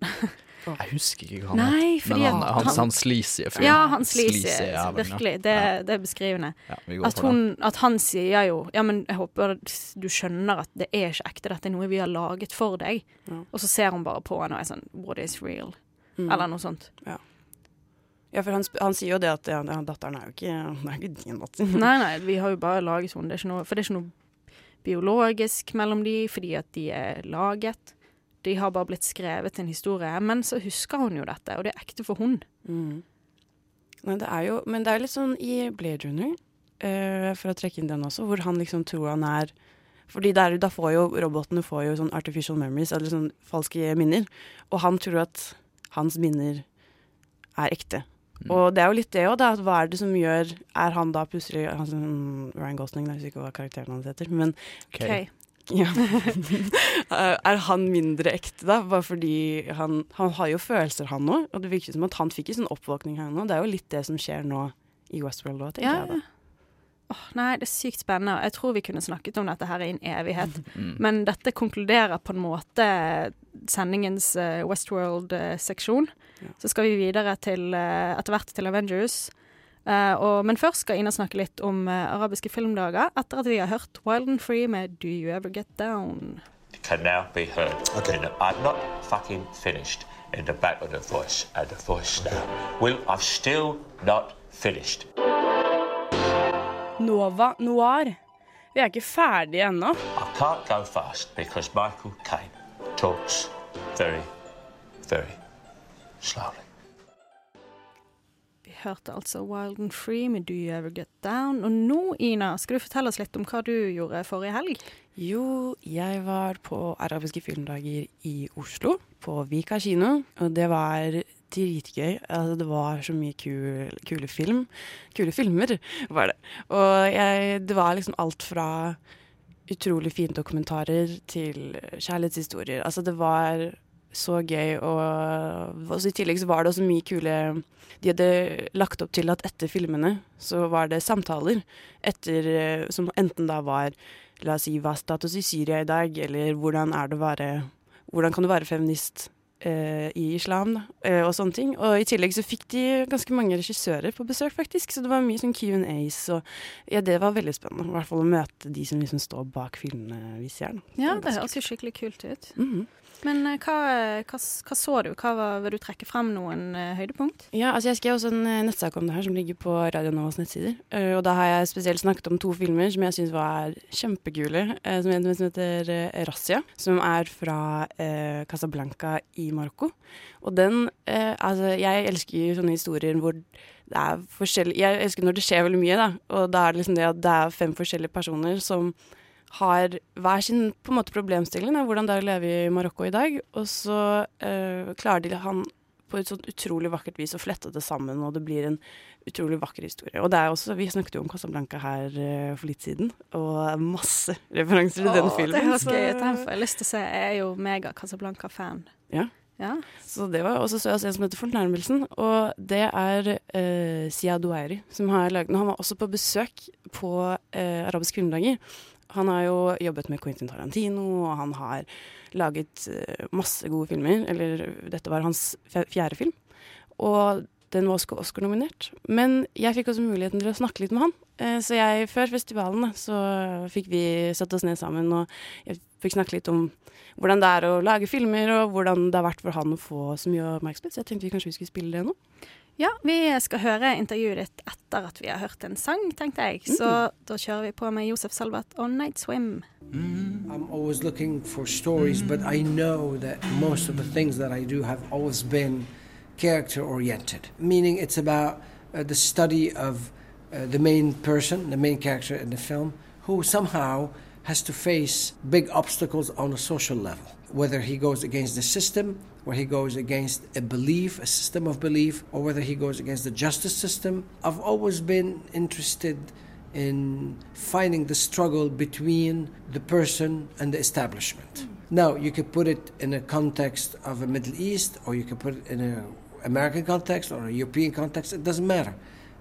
jeg husker ikke hva han Nei, het. fordi Men han, han, han- han sleazy fyren. Ja, han sleazy. Virkelig. Det, det er beskrivende. Ja, At, hun, at han sier jo Ja, men jeg håper du skjønner at det er ikke ekte, dette er noe vi har laget for deg. Ja. Og så ser hun bare på henne og er sånn What is real? Mm. Eller noe sånt. Ja, for han, han sier jo det at ja, ja, datteren er jo ikke, er ikke din datter. Nei, nei, vi har jo bare laget henne. Det er ikke noe, for det er ikke noe biologisk mellom de, fordi at de er laget. De har bare blitt skrevet en historie. Men så husker hun jo dette, og det er ekte for hun. Mm. Nei, det er jo, men det er litt sånn i Blade Runner, uh, for å trekke inn den også, hvor han liksom tror han er fordi der, da får jo robotene får jo sånn artificial memories, eller sånn falske minner. Og han tror at hans minner er ekte. Mm. Og det er jo litt det òg, da. at Hva er det som gjør Er han da plutselig han, som- mm, Ryan Gosling, jeg husker ikke hva karakteren hans heter, men Ok. Ja. er han mindre ekte, da? Bare fordi han, han har jo følelser, han òg. Og det virker som at han fikk en sånn oppvåkning her nå. Det er jo litt det som skjer nå i Westworld òg, tenker Ja, jeg da. Åh, nei, det er sykt spennende. Jeg tror vi kunne snakket om dette her i en evighet. Mm. Men dette konkluderer på en måte sendingens eh, Westworld-seksjon. Så skal vi videre til eh, etter hvert til Avengers. Eh, og, men først skal Ina snakke litt om uh, arabiske filmdager, etter at vi har hørt Wild and Free med Do You Ever Get Down. can now be heard. Okay. I'm not fucking finished in the back of the voice and the voice now. Will, I'm still not finished. Nova Noir. Vi er ikke ferdige ennå. I can't go fast because Michael Caine talks very, very slowly. Hørte altså Wild and Free med Do You Ever Get Down. Og nå, Ina, skal du fortelle oss litt om hva du gjorde forrige helg? Jo, jeg var på arabiske filmdager i Oslo, på Vika kino, og det var dritgøy. Altså, det var så mye kul, kule film. Kule filmer, var det. Og jeg, det var liksom alt fra utrolig fine dokumentarer til kjærlighetshistorier. Altså, det var så gøy, og så i tillegg så var det også mye kule De hadde lagt opp til at etter filmene så var det samtaler etter eh, Som enten da var La oss si hva er status i Syria i dag, eller hvordan er det å være Hvordan kan du være feminist eh, i islam, da, eh, og sånne ting. Og i tillegg så fikk de ganske mange regissører på besøk, faktisk, så det var mye sånn Q&As, og ja, det var veldig spennende. I hvert fall å møte de som liksom står bak filmene vi ser. da. Ja, det høres jo skikkelig kult ut. Mhm. Men eh, hva, hva, hva så du? Hva var, Vil du trekke frem noen eh, høydepunkt? Ja, altså jeg skrev også en eh, nettsak om det her som ligger på Radio Novas nettsider. Og da har jeg spesielt snakket om to filmer som jeg syns var kjempekule. som en som heter Razzia, som er fra eh, Casablanca i Marokko. Og den eh, Altså, jeg elsker sånne historier hvor det er forskjellig Jeg elsker når det skjer veldig mye, da. Og da er det liksom det at det er fem forskjellige personer som har hver sin på en måte problemstilling, hvordan det er å leve i Marokko i dag. Og så eh, klarer de han på et sånt utrolig vakkert vis å flette det sammen, og det blir en utrolig vakker historie. Og det er også, Vi snakket jo om Casablanca her eh, for litt siden, og masse referanser til den filmen. Det høres så- gøy ut. Jeg lyst til å se. Jeg er jo mega Casablanca-fan. Ja. Ja. Så det var, Og så så jeg også en som heter Fornærmelsen, og det er uh, Sia Douairi som har laget den. Han var også på besøk på eh, Arabisk kvinnedager. Han har jo jobbet med Quentin Tarantino, og han har laget eh, masse gode filmer. Eller dette var hans fjerde film. Og den var Oscar-nominert. Men jeg fikk også muligheten til å snakke litt med han. Eh, så jeg, før festivalen så fikk vi satt oss ned sammen, og jeg fikk snakke litt om hvordan det er å lage filmer, og hvordan det har vært for han å få så mye oppmerksomhet. Så jeg tenkte vi kanskje vi skulle spille det nå. Ja, vi skal høre intervjuet ditt etter at vi har hørt en sang, tenkte jeg. Så da kjører vi på med Josef Salvat og Night Swim. I'm always looking for stories, but I know that most of the things that I do have always been character oriented, meaning it's about uh, the study of uh, the main person, the main character in the film, who somehow has to face big obstacles on a social level. Whether he goes against the system, where he goes against a belief, a system of belief, or whether he goes against the justice system. I've always been interested in finding the struggle between the person and the establishment. Hmm. Now, you could put it in a context of a Middle East, or you could put it in an American context or a European context. It doesn't matter.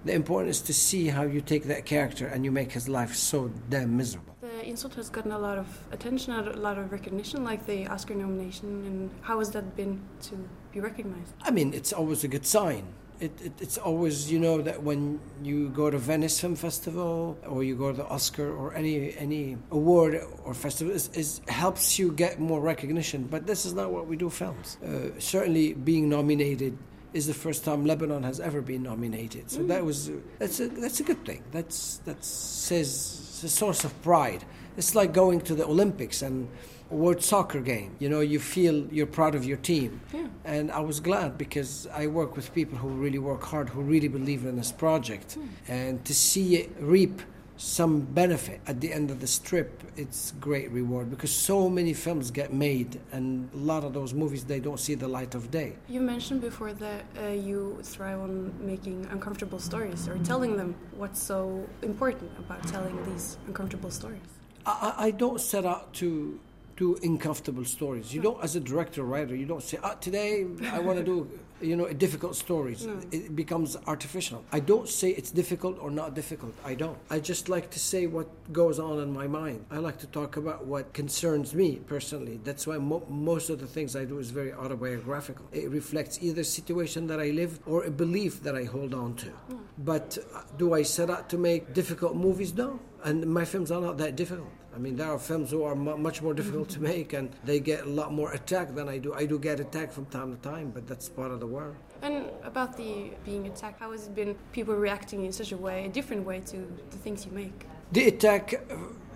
The important is to see how you take that character and you make his life so damn miserable. The insult has gotten a lot of attention, a lot of recognition, like the Oscar nomination. And how has that been to be recognized? I mean, it's always a good sign. It, it, it's always, you know, that when you go to Venice Film Festival or you go to the Oscar or any any award or festival, is, is helps you get more recognition. But this is not what we do films. Uh, certainly, being nominated is the first time Lebanon has ever been nominated. So that was uh, that's a that's a good thing. That's that says a source of pride. It's like going to the Olympics and a world soccer game. You know, you feel you're proud of your team. Yeah. And I was glad because I work with people who really work hard, who really believe in this project. Hmm. And to see it reap some benefit at the end of the strip, it's great reward because so many films get made and a lot of those movies they don't see the light of day. You mentioned before that uh, you thrive on making uncomfortable stories or telling them what's so important about telling these uncomfortable stories. I, I I don't set out to do uncomfortable stories. You don't, as a director writer, you don't say, ah, today I want to do, you know, difficult stories. No. It becomes artificial. I don't say it's difficult or not difficult. I don't. I just like to say what goes on in my mind. I like to talk about what concerns me personally. That's why mo- most of the things I do is very autobiographical. It reflects either situation that I live or a belief that I hold on to. But uh, do I set out to make difficult movies? No. And my films are not that difficult. I mean, there are films who are mu- much more difficult to make, and they get a lot more attack than I do. I do get attacked from time to time, but that's part of the world. And about the being attacked, how has it been people reacting in such a way, a different way to the things you make? The attack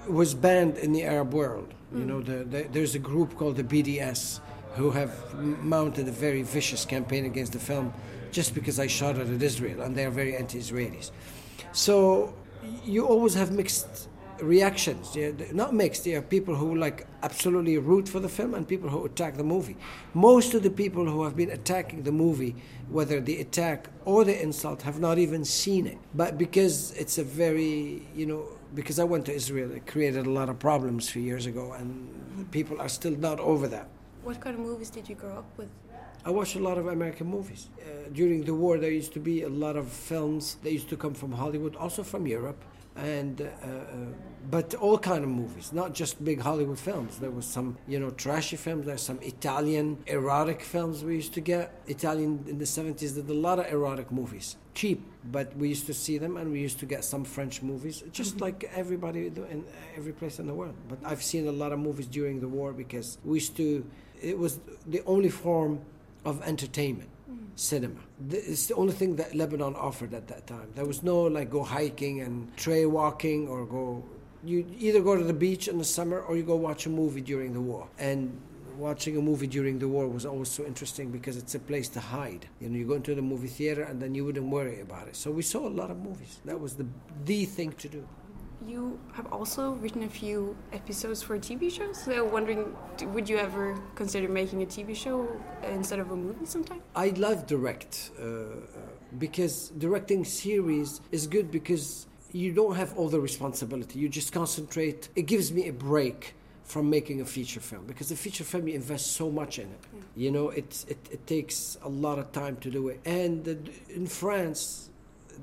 was banned in the Arab world. You mm. know, the, the, there's a group called the BDS who have mounted a very vicious campaign against the film just because I shot it at Israel, and they are very anti-Israelis. So you always have mixed reactions. Yeah, th- not mixed. There are people who like absolutely root for the film and people who attack the movie. Most of the people who have been attacking the movie, whether the attack or the insult, have not even seen it. But because it's a very, you know, because I went to Israel, it created a lot of problems a few years ago, and people are still not over that. What kind of movies did you grow up with? I watched a lot of American movies. Uh, during the war, there used to be a lot of films that used to come from Hollywood, also from Europe, and uh, uh, but all kind of movies, not just big Hollywood films. There was some, you know, trashy films. There's some Italian erotic films we used to get. Italian in the 70s did a lot of erotic movies, cheap, but we used to see them, and we used to get some French movies, just like everybody in every place in the world. But I've seen a lot of movies during the war because we used to it was the only form of entertainment cinema. It's the only thing that Lebanon offered at that time. There was no like go hiking and tray walking or go. You either go to the beach in the summer or you go watch a movie during the war. And watching a movie during the war was always so interesting because it's a place to hide. You know, you go into the movie theater and then you wouldn't worry about it. So we saw a lot of movies. That was the the thing to do. You have also written a few episodes for TV shows. So wondering, would you ever consider making a TV show instead of a movie sometime? I love direct uh, uh, because directing series is good because you don't have all the responsibility. You just concentrate. It gives me a break from making a feature film because a feature film you invest so much in it. You know, it's, it it takes a lot of time to do it. And in France,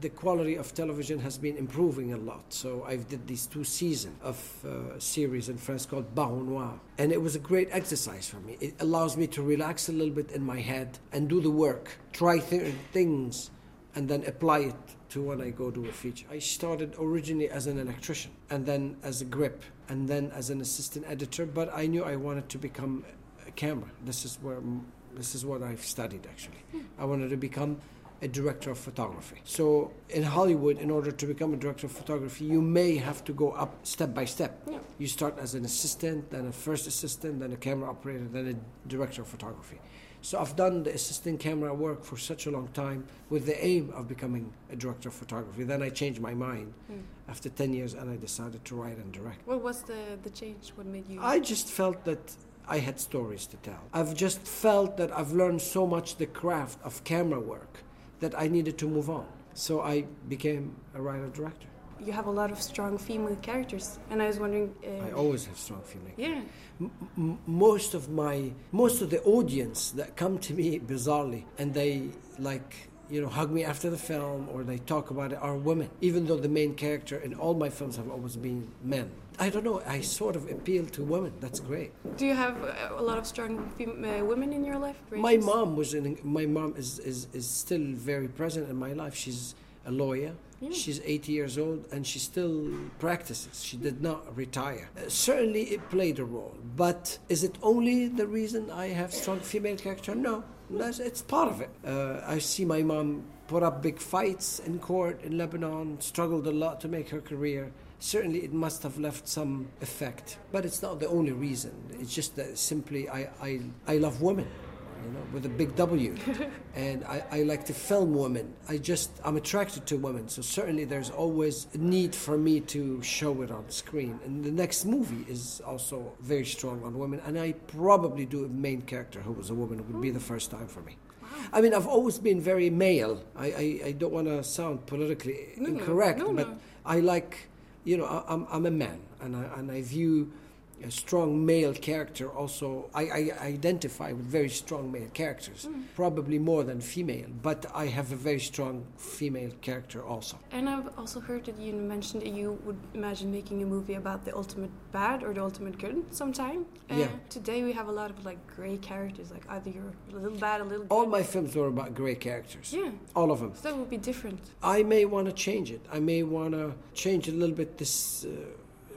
the quality of television has been improving a lot. So I did these two seasons of uh, series in France called Baron Noir. And it was a great exercise for me. It allows me to relax a little bit in my head and do the work, try th- things, and then apply it to when I go do a feature. I started originally as an electrician and then as a grip and then as an assistant editor, but I knew I wanted to become a camera. This is where this is what I've studied actually. I wanted to become a director of photography. So in Hollywood, in order to become a director of photography, you may have to go up step by step. Yeah. You start as an assistant, then a first assistant, then a camera operator, then a director of photography. So I've done the assistant camera work for such a long time with the aim of becoming a director of photography. Then I changed my mind Mm. after 10 years and I decided to write and direct. What was the, the change? What made you? I just felt that I had stories to tell. I've just felt that I've learned so much the craft of camera work that I needed to move on. So I became a writer director. You have a lot of strong female characters, and I was wondering. Uh, I always have strong feeling. Yeah. M- m- most of my most of the audience that come to me bizarrely and they like you know hug me after the film or they talk about it are women even though the main character in all my films have always been men i don't know i sort of appeal to women that's great Do you have a lot of strong fem- uh, women in your life? my mom was in my mom is, is is still very present in my life she's a lawyer Yeah. She's 80 years old and she still practices. She did not retire. Uh, certainly, it played a role. But is it only the reason I have strong female character? No, that's, it's part of it. Uh, I see my mom put up big fights in court in Lebanon, struggled a lot to make her career. Certainly, it must have left some effect. But it's not the only reason. It's just that simply I, I, I love women you know, with a big W. and I, I like to film women. I just, I'm attracted to women. So certainly there's always a need for me to show it on screen. And the next movie is also very strong on women. And I probably do a main character who was a woman. It would be the oh. first time for me. I mean, I've always been very male. I, I, I don't want to sound politically No, incorrect, no, but no. I like, you know, I, I'm, I'm a man, and I, and I view a strong male character also. I, I identify with very strong male characters, Mm. probably more than female, but I have a very strong female character also. And I've also heard that you mentioned that you would imagine making a movie about the ultimate bad or the ultimate good sometime. Uh, Yeah. Today we have a lot of like gray characters, like either you're a little bad, a little good. All my films were about grey characters. Yeah. All of them. So that would be different. I may want to change it. I may want to change a little bit this uh,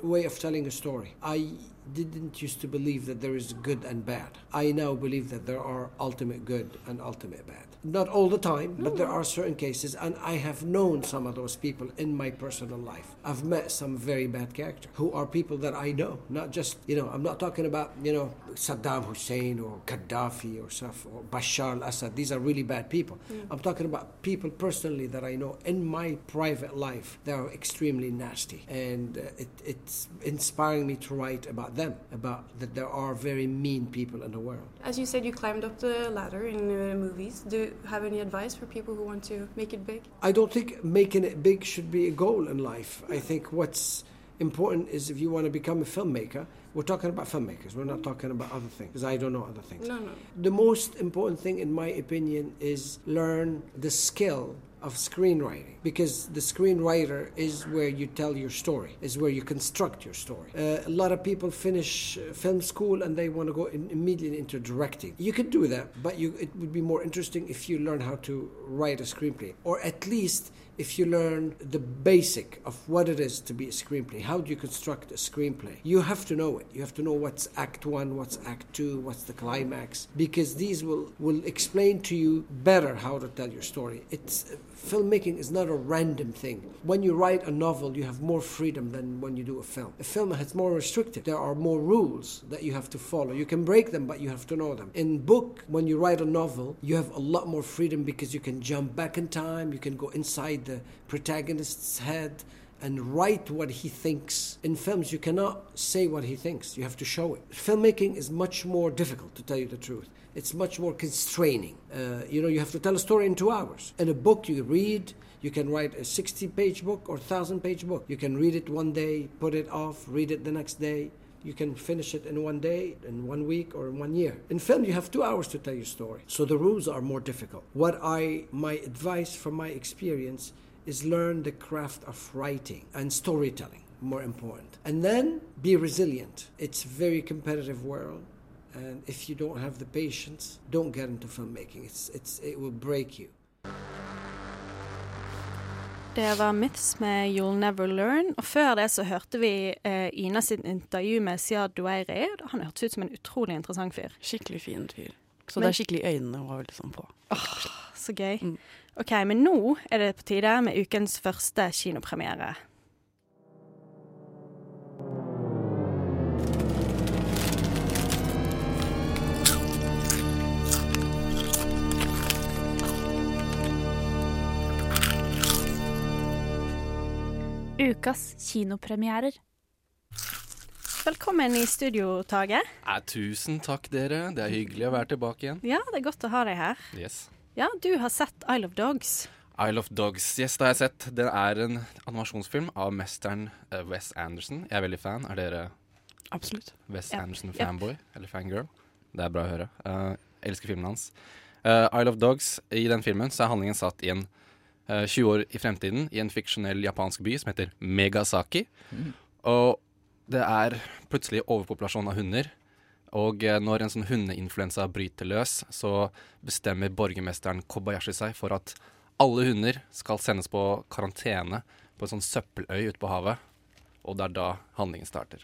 way of telling a story. I didn't used to believe that there is good and bad. I now believe that there are ultimate good and ultimate bad. Not all the time, but there are certain cases, and I have known some of those people in my personal life. I've met some very bad characters who are people that I know, not just, you know, I'm not talking about, you know, Saddam Hussein or Gaddafi or stuff, or Bashar al Assad. These are really bad people. Mm. I'm talking about people personally that I know in my private life that are extremely nasty. And uh, it, it's inspiring me to write about them, about that there are very mean people in the world. As you said, you climbed up the ladder in uh, movies. Do you have any advice for people who want to make it big? I don't think making it big should be a goal in life. I think what's important is if you want to become a filmmaker, we're talking about filmmakers, we're not talking about other things, because I don't know other things. No, no. The most important thing, in my opinion, is learn the skill of screenwriting because the screenwriter is where you tell your story is where you construct your story uh, a lot of people finish uh, film school and they want to go in, immediately into directing you could do that but you it would be more interesting if you learn how to write a screenplay or at least if you learn the basic of what it is to be a screenplay, how do you construct a screenplay? You have to know it. You have to know what's act one, what's act two, what's the climax, because these will, will explain to you better how to tell your story. It's filmmaking is not a random thing. When you write a novel, you have more freedom than when you do a film. A film is more restricted. There are more rules that you have to follow. You can break them, but you have to know them. In book, when you write a novel, you have a lot more freedom because you can jump back in time, you can go inside the protagonist's head and write what he thinks. In films, you cannot say what he thinks, you have to show it. Filmmaking is much more difficult, to tell you the truth. It's much more constraining. Uh, you know, you have to tell a story in two hours. In a book, you read, you can write a 60 page book or 1,000 page book. You can read it one day, put it off, read it the next day. You can finish it in one day, in one week, or in one year. In film, you have two hours to tell your story. So the rules are more difficult. What I, my advice from my experience is learn the craft of writing and storytelling, more important. And then be resilient. It's a very competitive world. And if you don't have the patience, don't get into filmmaking. It's, it's, it will break you. Det var Myths med You'll Never Learn. Og før det så hørte vi eh, Ina sitt intervju med Siad Dueiri. Han hørtes ut som en utrolig interessant fyr. Skikkelig fin fyr. Så Men- det er skikkelig øynene hun var liksom på. Åh, Så gøy. OK, men nå er det på tide med ukens første kinopremiere. Ukas kinopremierer. Velkommen i studio, Tage. Eh, tusen takk, dere. Det er hyggelig å være tilbake igjen. Ja, det er godt å ha deg her. Yes. Ja, du har sett Isle of Dogs. Isle of Dogs, yes, det har jeg sett. Det er en animasjonsfilm av mesteren eh, Wes Anderson. Jeg er veldig fan. Er dere Absolutt. Wes Ja. Anderson-fanboy? fanboy eller fangirl? Det er bra å høre. Uh, elsker filmen hans. Uh, Isle of Dogs, i den filmen så er handlingen satt i en 20 år i fremtiden i en fiksjonell japansk by som heter Megasaki. Mm. Og det er plutselig overpopulasjon av hunder. Og eh, når en sånn hundeinfluensa bryter løs, så bestemmer borgermesteren Kobayashi seg for at alle hunder skal sendes på karantene på en sånn søppeløy ute på havet. Og det er da handlingen starter.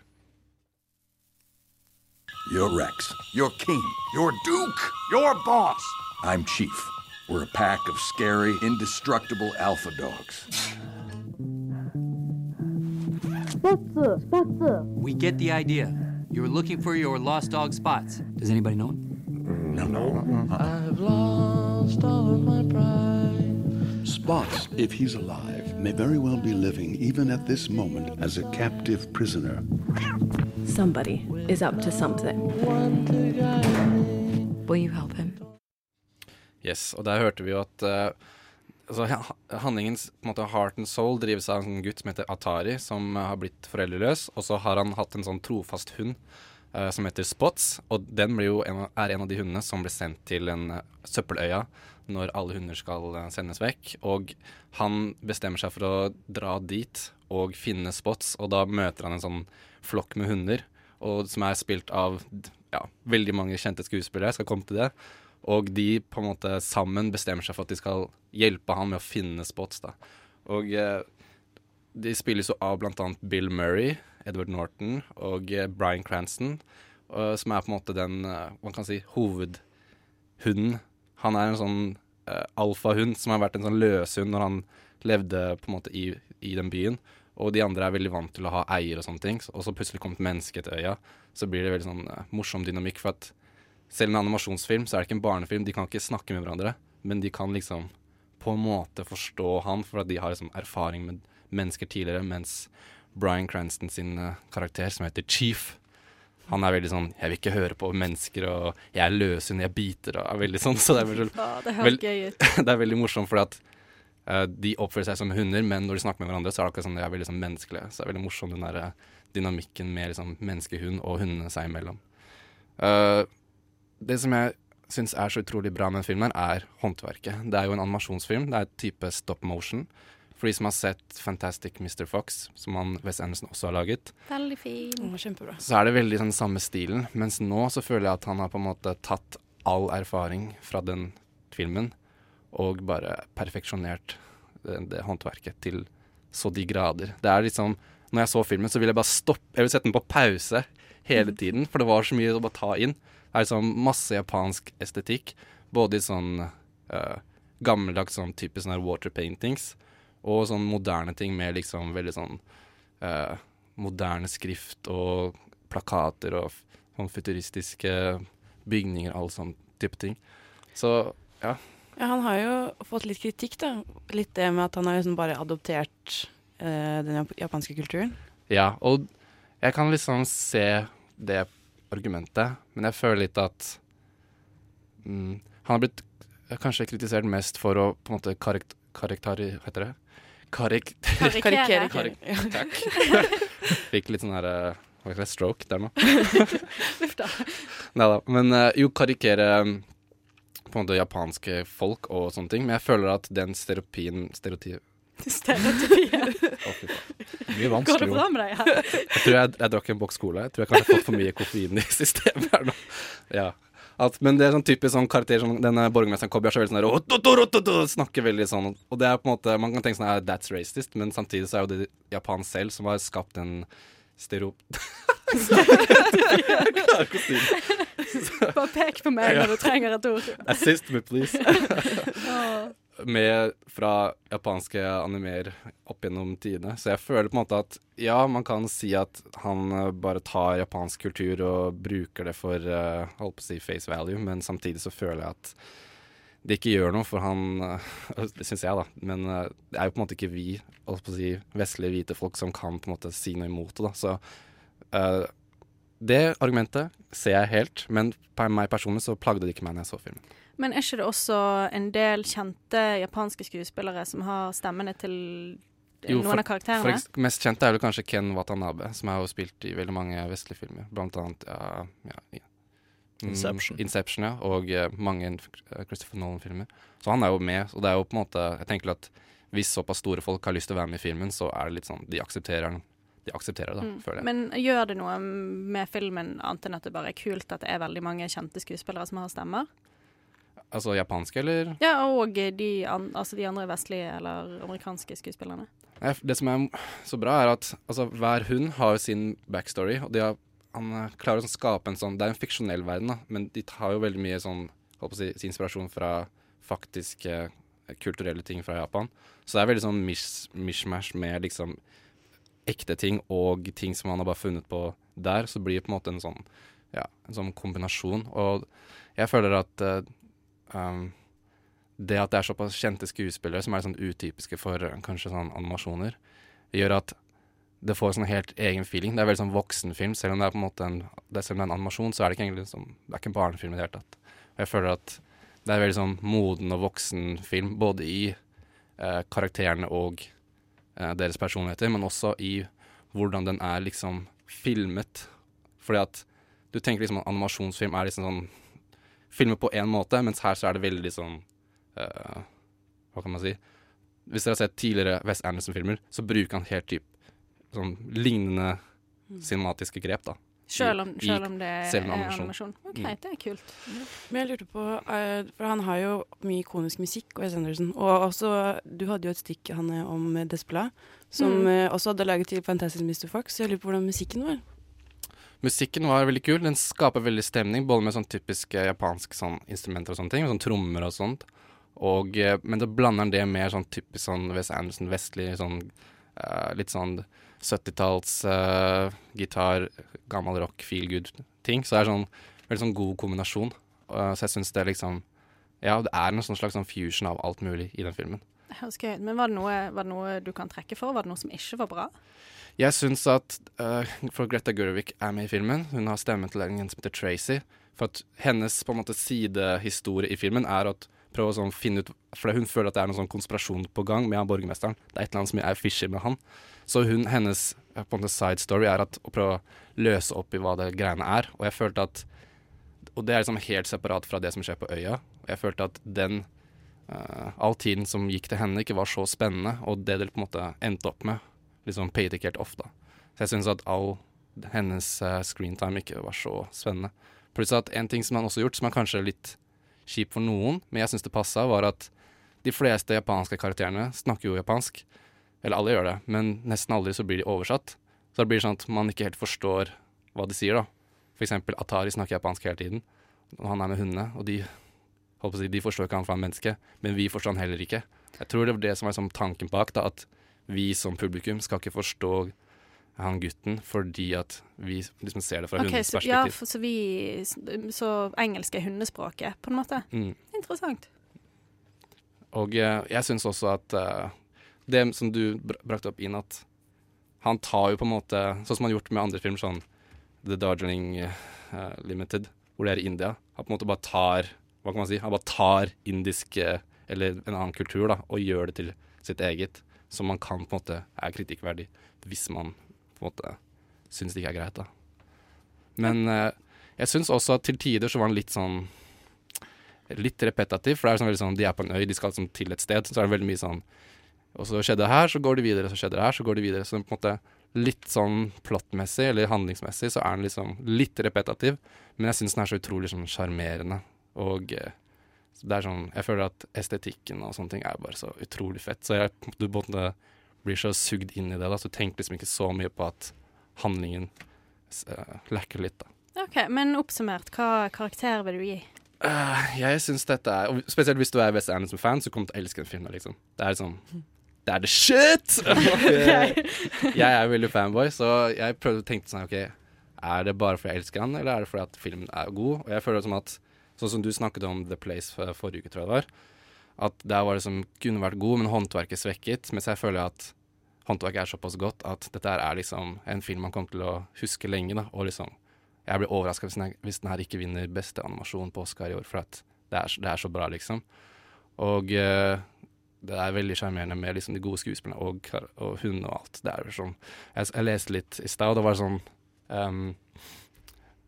You're Rex. You're King. You're Duke. You're Boss. I'm Chief. We're a pack of scary, indestructible alpha dogs. Spotze, Spotze. We get the idea. You're looking for your lost dog spots. Does anybody know him? No, no. Uh-uh. I've lost all of my pride. Spots, if he's alive, may very well be living, even at this moment, as a captive prisoner. Somebody is up to something. Will you help him? Yes, og der hørte vi jo at uh, altså, ha- handlingens måte, heart and soul drives av en gutt som heter Atari, som uh, har blitt foreldreløs. Og så har han hatt en sånn trofast hund uh, som heter Spots, og den en, av- er en av de hundene som blir sendt til en uh, søppeløya når alle hunder skal eh, sendes vekk. Og han bestemmer seg for å dra dit og finne Spots, og da møter han en sånn flokk med hunder, og, som er spilt av ja, veldig mange kjente skuespillere. Jeg skal komme til det. Og de på en måte sammen bestemmer seg for at de skal hjelpe han med å finne spots. da. Og eh, de spilles jo av annet Bill Murray, Edward Norton og eh, Bryan Cranston, og, som er på en måte den eh, man kan si, hovedhunden. Han er en sånn eh, alfahund som har vært en sånn løshund når han levde på en måte i, i den byen. Og de andre er veldig vant til å ha eier og sånne ting. Og så plutselig kom et menneske til øya. Så blir det veldig sånn eh, morsom dynamikk. For at selv en animasjonsfilm så er det ikke en barnefilm. De kan ikke snakke med hverandre, men de kan liksom på en måte forstå han, for at de har liksom erfaring med mennesker tidligere. Mens Bryan Cranston sin eh, karakter, som heter Chief, han er veldig sånn 'Jeg vil ikke høre på mennesker', og 'jeg er løshund, jeg biter', og er veldig sånn. Så det er veldig, Ja, det er veldig morsomt, fordi at uh, de oppfører seg som hunder, men når de snakker med hverandre, så er det akkurat sånn de er veldig sånn menneskelige. Så det er veldig morsom den der eh, dynamikken med liksom menneskehund og hundene seg imellom. Eh, det som jeg syns er så utrolig bra med denne filmen, er håndverket. Det er jo en animasjonsfilm. Det er et type stop motion. For de som har sett Fantastic Mr. Fox, som han Wes Anderson også har laget, Veldig fin. kjempebra. så er det veldig den samme stilen. Mens nå så føler jeg at han har på en måte tatt all erfaring fra den filmen og bare perfeksjonert det, det håndverket til så de grader. Det er liksom Når jeg så filmen, så ville jeg bare stoppe Jeg ville sette den på pause hele tiden, for det var så mye å bare ta inn. Er sånn masse japansk estetikk, både i sånn uh, gammeldags sånn type sånne water paintings, og sånn moderne ting med liksom veldig sånn uh, moderne skrift og plakater og sånn futuristiske bygninger, og alle sånn type ting. Så ja. Ja, han har jo fått litt kritikk, da. Litt det med at han har liksom bare adoptert eh, den japanske kulturen. Ja, og jeg kan liksom se det argumentet, men jeg føler litt at mm, Han har blitt kanskje kritisert mest for å på en måte karakt karakteri... Hva heter det? Karik... Karikere. Karik- Takk. Fikk litt sånn her eh, Hva heter det? Stroke der nå. Uff da. Nei da. Men eh, jo, karikere um, på en måte japanske folk og sånne ting. Men jeg føler at den stereopien Stereotyp Fy faen. Går det bra med deg her? Jeg tror jeg, jeg drakk en boks cola. Jeg tror jeg kanskje har fått for mye koffein i systemet her nå. Ja. At, men det er sånn typisk sånn karakter som denne borgermesteren Kobi er så veldig sånn der, Snakker veldig sånn. Og det er på en måte Man kan tenke sånn «Ah, That's racist, men samtidig så er jo det Japan selv som har skapt en stereo... Jeg klarer ikke å si det. Bare pek på meg når du trenger et ord. Assist me, please. Med fra japanske animer opp gjennom tidene. Så jeg føler på en måte at ja, man kan si at han eh, bare tar japansk kultur og bruker det for uh, holdt på å si face value, men samtidig så føler jeg at det ikke gjør noe for han eh, Det syns jeg, da. Men det er jo på en måte ikke vi, holdt på å si vestlige hvite folk, som kan på en måte si noe imot det, da. Så det argumentet ser jeg helt, men på meg personlig så plagde det ikke meg når jeg så filmen. Men er ikke det også en del kjente japanske skuespillere som har stemmene til Jo, noen av karakterene? For mest kjente er vel kanskje Ken Watanabe, som har jo spilt i veldig mange vestlige filmer. Blant annet ja, ja, ja. Mm, Inception. Inception, ja. Og uh, mange eh, Christopher Nolan-filmer. Så han er jo med, og det er jo på en måte Jeg tenker at hvis såpass store folk har lyst til å være med i filmen, så er det litt sånn De aksepterer den. De aksepterer det, da, Mm. føler jeg. Men gjør det noe med filmen, annet enn at det bare er kult at det er veldig mange kjente skuespillere som har stemmer? Altså japanske, eller? Ja, og de, an altså de andre vestlige eller amerikanske skuespillerne. Det som er så bra, er at altså, hver hund har sin backstory. Og de har, han eh, klarer å skape en sånn Det er en fiksjonell verden, da, men de tar jo veldig mye sånn si, inspirasjon fra faktiske eh, kulturelle ting fra Japan. Så det er veldig sånn mish, mishmash med liksom ekte ting og ting som han har bare funnet på der. Så blir det på en måte en sånn, ja, en sånn kombinasjon. Og jeg føler at eh, um, det at det er såpass kjente skuespillere som er sånn utypiske for eh, kanskje sånn animasjoner, gjør at det får sånn helt egen feeling. Det er veldig sånn voksenfilm. Selv om det er på en måte en, det er en animasjon, så er det ikke egentlig sånn, det er ikke en barnefilm i det hele tatt. Jeg føler at det er veldig sånn moden og voksen film, både i eh, karakterene og eh, deres personligheter, men også i hvordan den er liksom filmet. Fordi at du tenker liksom at animasjonsfilm er liksom sånn filmer på én måte, mens her så er det veldig sånn uh, Hva kan man si? Hvis dere har sett tidligere West Anderson-filmer, så bruker han helt typ sånn lignende cinematiske grep, da. Selv om, selv om det er animasjon. OK, Mm. det er kult. Men jeg lurte på, eh, for han har jo mye ikonisk musikk, Wes Anderson. Og også, du hadde jo et stikk Hanne, om Desplat, som Mm. eh, også hadde laget til Fantastic Mr. Fox. Så jeg lurer på hvordan musikken var. Musikken var veldig kul. Den skaper veldig stemning, både med sånn typiske japanske sånn instrumenter og sånne ting, sånn trommer og sånt. Og, eh, men da blander han det med sånn typisk sånn Wes Anderson, vestlig sånn uh, litt sånn 70-talls uh, gitar, gammel rock, feel good-ting. Så det er sånn veldig sånn god kombinasjon. Uh, så jeg syns det liksom Ja, det er en sånn slags sånn fusion av alt mulig i den filmen. Høres gøy. Men var det, noe, var det noe du kan trekke for? Var det noe som ikke var bra? Jeg syns at uh, For Greta Gurvik er med i filmen. Hun har stemmen til en som heter Tracy. For at hennes på en måte sidehistorie i filmen er at prøve å sånn finne ut For hun føler at det er noen sånn konspirasjon på gang med han borgermesteren. Det er et eller annet som er fishy med han. Så hun, hennes eh, på en måte side story er at å prøve å løse opp i hva det greiene er. Og jeg følte at Og det er liksom helt separat fra det som skjer på øya. Og jeg følte at den All tiden som gikk til henne, ikke var så spennende. Og det det på en måte endte opp med, liksom paid ikke helt da. Så jeg syns at all hennes uh, screentime ikke var så spennende. Pluss at en ting som han også har gjort, som er kanskje litt kjip for noen, men jeg syns det passa, var at De fleste japanske karakterene snakker jo japansk. Eller alle gjør det, men nesten aldri så blir de oversatt. Så det blir sånn at man ikke helt forstår hva de sier, da. For eksempel Atari snakker japansk hele tiden, og han er med hundene, og de, holdt på å si, de forstår ikke han for han er menneske, men vi forstår han heller ikke. Jeg tror det var det som var liksom tanken bak, da, at vi som publikum skal ikke forstå han gutten fordi at vi liksom ser det fra okay, hundens perspektiv. ja, for, så vi Så engelsk er hundespråket, på en måte. Mm. Interessant. Og eh, jeg syns også at eh, det som du brakte opp inn, at han tar jo på en måte Sånn som han har gjort med andre filmer, sånn The Darjeeling uh, Limited, hvor det er i India. Han på en måte bare tar Hva kan man si? Han bare tar indisk eh, eller en annen kultur da, og gjør det til sitt eget. Som man kan på en måte er kritikkverdig hvis man på en måte syns det ikke er greit. da. Men eh, jeg syns også at til tider så var han litt sånn litt repetativ, for det er sånn veldig sånn, de er på en øy, de skal sånn til et sted, så er det veldig mye sånn Og så skjedde det her, så går de videre, så skjedde det her, så går de videre. Så på en måte litt sånn plottmessig, eller handlingsmessig, så er den liksom litt repetativ, men jeg syns den er så utrolig sånn sjarmerende, og eh, det er sånn Jeg føler at estetikken og sånne ting er bare så utrolig fett, så jeg du både blir så sugd inn i det, da, så du tenker liksom ikke så mye på at handlingen uh, lacker litt, da. OK, men oppsummert, hva karakter vil du gi? Uh, jeg syns dette er og Spesielt hvis du er West Anderson-fan, så kommer du til å elske den filmen. liksom Det er sånn Det er the shit! Jeg er veldig fanboy, så jeg prøvde å tenke sånn OK, er det bare fordi jeg elsker han, eller er det fordi at filmen er god? Og jeg føler som at Sånn som du snakket om The Place forrige uke, tror jeg det var. At der var det som kunne vært god, men håndverket svekket. Mens jeg føler at håndverket er såpass godt at dette er liksom en film man kommer til å huske lenge. da Og liksom Jeg blir overraska hvis, hvis den her ikke vinner beste animasjon på Oscar i år, for at det er, det er så bra, liksom. Og uh, det er veldig sjarmerende med liksom de gode skuespillerne og, og hun og alt. Det er sånn Jeg, jeg leste litt i stad, og det var sånn ehm,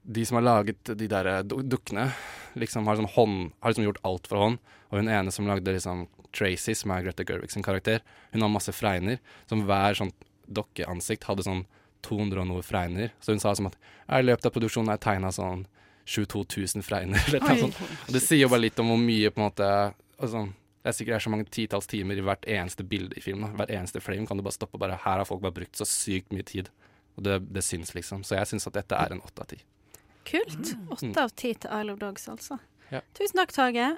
De som har laget de der eh, dukkene, liksom har, sånn hånd, har liksom gjort alt for hånd. Og hun ene som lagde liksom Tracy, som er Greta Gerwig sin karakter, hun har masse fregner. Som hver sånn dokkeansikt hadde sånn 200 og noe fregner. Så hun sa som at i løpet av produksjonen har jeg tegna sånn 22 000 fregner. Eller sånt. Og det sier jo bare litt om hvor mye på en måte altså, Det er sikkert det er så mange titalls timer i hvert eneste bilde i filmen. Hver eneste frame kan du bare stoppe og bare Her har folk bare brukt så sykt mye tid. Og det, det syns, liksom. Så jeg syns at dette er en åtte av ti. Kult. Mm. Åtte av ti til Isle of Dogs, altså. Ja. Tusen takk, Tage.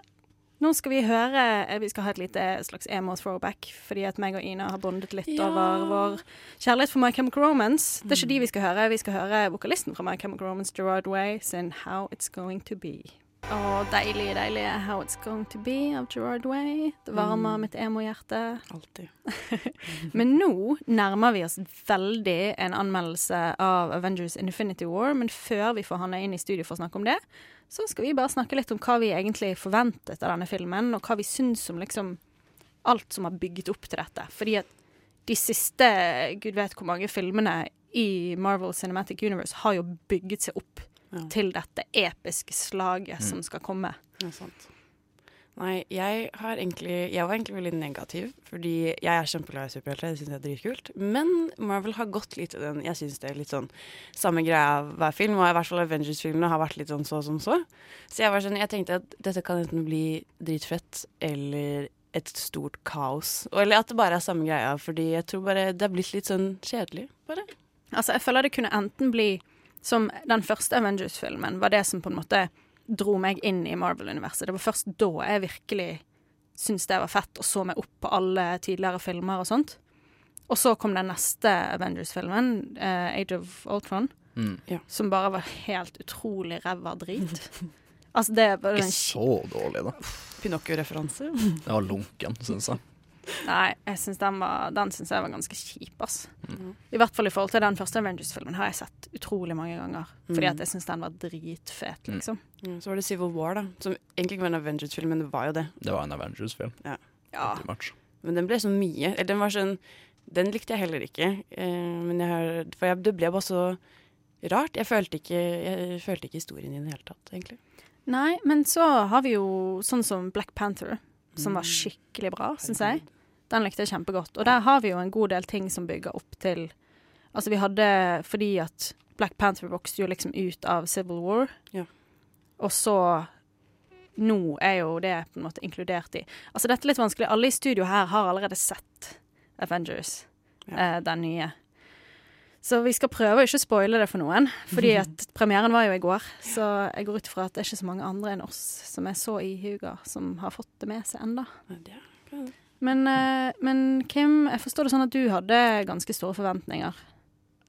Nå skal vi høre eh, Vi skal ha et lite slags emo-throwback, fordi at meg og Ina har bondet litt Ja. over vår kjærlighet for My Chemical Romance. Det er ikke de vi skal høre, vi skal høre vokalisten fra My Chemical Romance, Gerard Way, sin How It's Going To Be. Å, deilig, deilig How It's Going To Be av Gerard Way. Det varmer Mm. mitt emo-hjerte. Alltid. Men nå nærmer vi oss veldig en anmeldelse av Avengers Infinity War. Men før vi får Hanne inn i studio for å snakke om det, så skal vi bare snakke litt om hva vi egentlig forventet av denne filmen, og hva vi syns om liksom alt som har bygget opp til dette. Fordi at de siste gud vet hvor mange filmene i Marvel Cinematic Universe har jo bygget seg opp Ja. til dette episke slaget som skal komme. Ja, sant. Nei, jeg har egentlig Jeg var egentlig veldig negativ, fordi jeg er kjempeglad i superhelter. Jeg syns det er dritkult. Men Marvel har gått litt i den Jeg syns det er litt sånn samme greia av hver film, og i hvert fall Avengers-filmene har vært litt sånn så som så. Så jeg var sånn Jeg tenkte at dette kan enten bli dritfett eller et stort kaos. Eller at det bare er samme greia, fordi jeg tror bare det er blitt litt sånn kjedelig, bare. Altså, jeg føler det kunne enten bli som den første Avengers-filmen, var det som på en måte dro meg inn i Marvel-universet. Det var først da jeg virkelig syntes det var fett, og så meg opp på alle tidligere filmer og sånt. Og så kom den neste Avengers-filmen, uh, Age of Ultron, Mm. som bare var helt utrolig ræva drit. altså, det var Ikke så dårlig, da. Pinocchio-referanse. Det var lunken, syns jeg. Nei, jeg synes den, var, den syns jeg var ganske kjip, ass. Mm. I hvert fall i forhold til den første Avengers-filmen har jeg sett utrolig mange ganger. Fordi Mm. at jeg syns den var dritfet, liksom. Mm, Så var det Civil War, da. Som egentlig ikke var en Avengers-film, men det var jo det. Det var en Avengers-film. Ja. ja. much. Men den ble så mye. Eller den var sånn Den likte jeg heller ikke. Eh, men jeg har, for jeg, det ble bare så rart. Jeg følte ikke, jeg følte ikke historien i det hele tatt, egentlig. Nei, men så har vi jo sånn som Black Panther, som Mm. var skikkelig bra, syns jeg. Den likte jeg kjempegodt. Og der har vi jo en god del ting som bygger opp til Altså, vi hadde Fordi at Black Panther vokste jo liksom ut av Civil War. Ja. Og så nå er jo det på en måte inkludert i Altså, dette er litt vanskelig. Alle i studio her har allerede sett Avengers, eh, den nye. Så vi skal prøve å ikke spoile det for noen, fordi at premieren var jo i går. Så jeg går ut ifra at det er ikke så mange andre enn oss som er så ihuga, som har fått det med seg ennå. Men, eh, men Kim, jeg forstår det sånn at du hadde ganske store forventninger.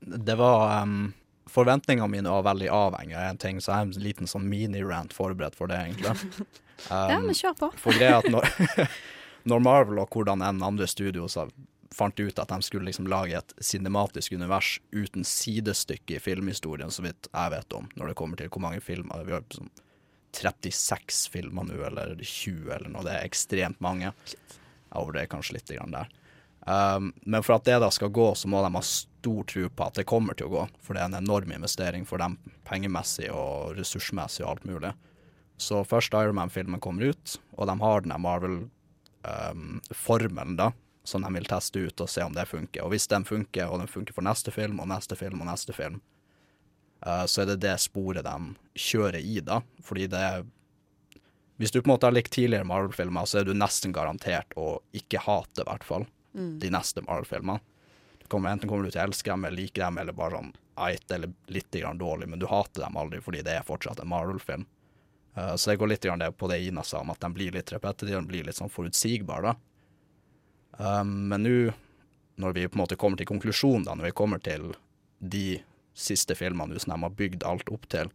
Det var um, Forventningene mine var veldig avhengig av en ting, så jeg har en liten sånn mini-rant forberedt for det, egentlig. Ja, Um, men kjør på. For er at når, når Marvel og hvordan enn andre studio så fant ut at de skulle liksom lage et cinematisk univers uten sidestykke i filmhistorien, så vidt jeg vet om, når det kommer til hvor mange filmer Vi har liksom 36 filmer nå, eller 20 eller noe. Det er ekstremt mange. Jeg overdrev kanskje litt der. Um, men for at det da skal gå, så må de ha stor tro på at det kommer til å gå. For det er en enorm investering for dem pengemessig og ressursmessig og alt mulig. Så først Iron Man-filmen kommer ut, og de har den Marvel-formelen da, som de vil teste ut og se om det funker. Og hvis den funker, og den funker for neste film og neste film og neste film, uh, så er det det sporet de kjører i, da. Fordi det er Hvis du på en måte har likt tidligere Marvel-filmer, så er du nesten garantert å ikke hate, i hvert fall, Mm. de neste Marvel-filmene. Kommer, enten kommer du til å elske dem eller like dem, eller bare sånn eit eller litt grann dårlig, men du hater dem aldri fordi det er fortsatt en Marvel-film. Uh, så det går litt grann det på det Ina sa om at de blir litt repetitive, de blir litt sånn forutsigbare. da. Um, men nå, når vi på en måte kommer til konklusjonen, da, når vi kommer til de siste filmene som de har bygd alt opp til,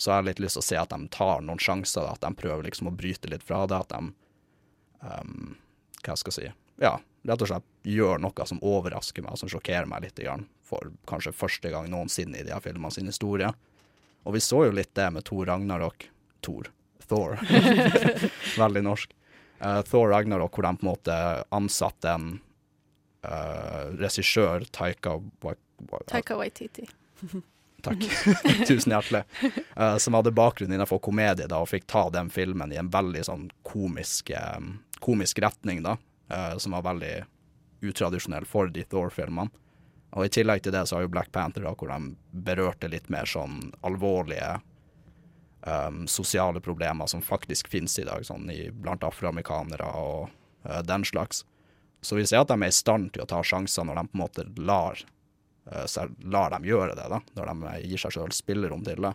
så har jeg litt lyst til å se at de tar noen sjanser, at de prøver liksom å bryte litt fra det, at de um, Hva skal jeg si Ja, rett og slett gjør noe som overrasker meg, som sjokkerer meg litt, for kanskje første gang noensinne i de her filmene sin historie. Og vi så jo litt det med Thor Ragnarok. Thor. Thor. Veldig norsk. Uh, Thor Ragnarok, hvor de på en måte ansatte en uh, regissør, Taika Wa- Taika Waititi. Takk. Tusen hjertelig. Uh, som hadde bakgrunn innenfor komedie da, og fikk ta den filmen i en veldig sånn komisk, um, komisk retning, da. Uh, som var veldig utradisjonell for de Thor-filmene. Og i tillegg til det så har jo Black Panther, da, hvor de berørte litt mer sånn alvorlige um, sosiale problemer som faktisk finnes i dag, sånn i, blant afroamerikanere og uh, den slags. Så vi ser at de er i stand til å ta sjanser når de på en måte lar så jeg lar dem gjøre det, da, når de gir seg sjøl spillerom til det.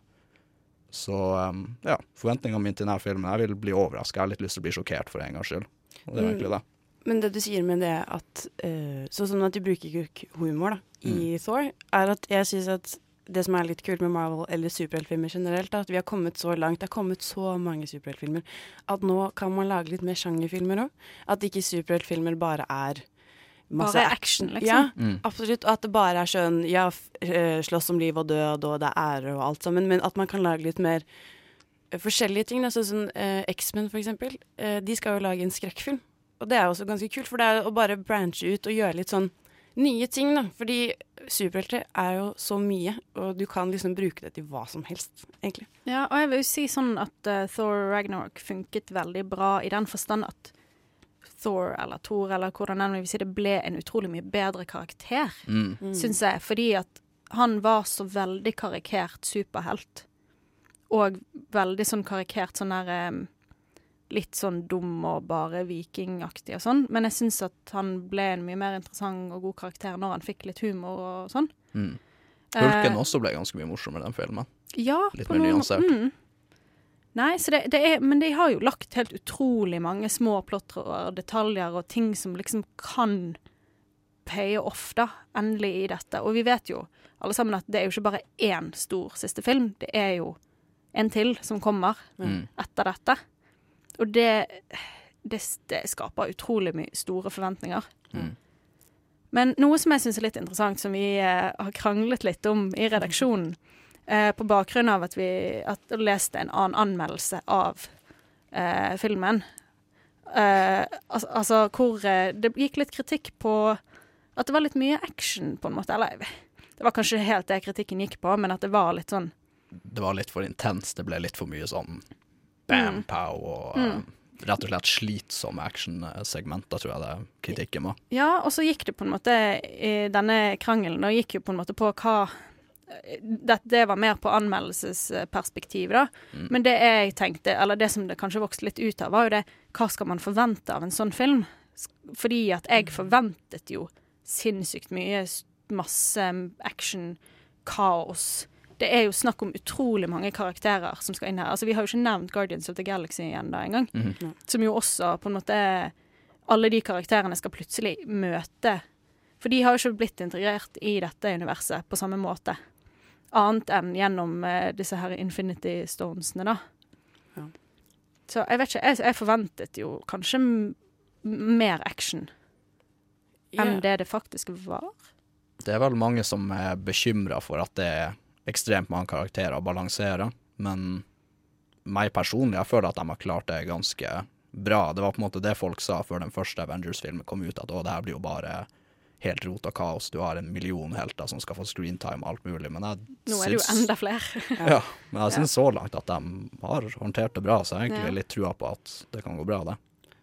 Så um, ja, forventningene mine til denne filmen Jeg vil bli overraska. Jeg har litt lyst til å bli sjokkert for en gangs skyld. Og det er egentlig det. Men det du sier med det at uh, Sånn som at de bruker ikke humor da, i Thor, er at jeg syns at det som er litt kult med Marvel eller superheltfilmer generelt, er at vi har kommet så langt, det har kommet så mange superheltfilmer, at nå kan man lage litt mer sjangerfilmer òg. At ikke superheltfilmer bare er masse Bare action, liksom. Ja, Mm. absolutt. Og at det bare er sånn ja, eh, slåss om liv og død, og det er ære og alt sammen, men at man kan lage litt mer eh, forskjellige ting. Altså Sånn som eh, X-Men, for eksempel. Uh, de skal jo lage en skrekkfilm. Og det er også ganske kult, for det er å bare branche ut og gjøre litt sånn nye ting, da. Fordi superhelter er jo så mye, og du kan liksom bruke det til hva som helst, egentlig. Ja, og jeg vil jo si sånn at uh, Thor Ragnarok funket veldig bra i den forstand at Thor, eller Thor, eller hvordan enn vi vil si det, ble en utrolig mye bedre karakter, Mm. Mm. syns jeg. Fordi at han var så veldig karikert superhelt. Og veldig sånn karikert sånn der Litt sånn dum og bare vikingaktig og sånn. Men jeg syns at han ble en mye mer interessant og god karakter når han fikk litt humor og sånn. Mm. Hulken Eh, også ble ganske mye morsom i den filmen. Ja, Litt på mer noen- nyansert. Mm. Nei, så det, det er, men de har jo lagt helt utrolig mange små plotter og detaljer og ting som liksom kan paye off, da, endelig i dette. Og vi vet jo alle sammen at det er jo ikke bare én stor siste film, det er jo en til som kommer Mm. etter dette. Og det, det, det skaper utrolig mye store forventninger. Mm. Men noe som jeg syns er litt interessant, som vi eh, har kranglet litt om i redaksjonen, eh, på bakgrunn av at vi at leste en annen anmeldelse av eh, filmen eh, altså, altså hvor eh, det gikk litt kritikk på at det var litt mye action, på en måte. Eller det var kanskje helt det kritikken gikk på, men at det var litt sånn Det var litt for intenst. Det ble litt for mye sånn bam, Mm. pow og Mm. eh, rett og slett slitsomme actionsegmenter, tror jeg det er kritikken var. Ja, og så gikk det på en måte i denne krangelen og gikk jo på en måte på hva det, det var mer på anmeldelsesperspektiv, da. Mm. Men det jeg tenkte, eller det som det kanskje vokste litt ut av, var jo det hva skal man forvente av en sånn film? Fordi at jeg forventet jo sinnssykt mye, masse action, kaos. Det er jo snakk om utrolig mange karakterer som skal inn her. Altså, vi har jo ikke nevnt Guardians of the Galaxy igjen da engang. Mhm. Som jo også på en måte Alle de karakterene skal plutselig møte For de har jo ikke blitt integrert i dette universet på samme måte. Annet enn gjennom eh, disse her Infinity Stonesene, da. Ja. Så jeg vet ikke. Jeg, jeg forventet jo kanskje m mer action enn Ja. det det faktisk var. Det er vel mange som er bekymra for at det er ekstremt mange karakterer å balansere, men meg personlig, jeg føler at de har klart det ganske bra. Det var på en måte det folk sa før den første Avengers-filmen kom ut, at å, det her blir jo bare helt rot og kaos. Du har en million helter som skal få screentime og alt mulig, men jeg Nå er det jo enda flere. Ja, men jeg syns så langt at de har håndtert det bra, så jeg har egentlig litt trua på at det kan gå bra, det.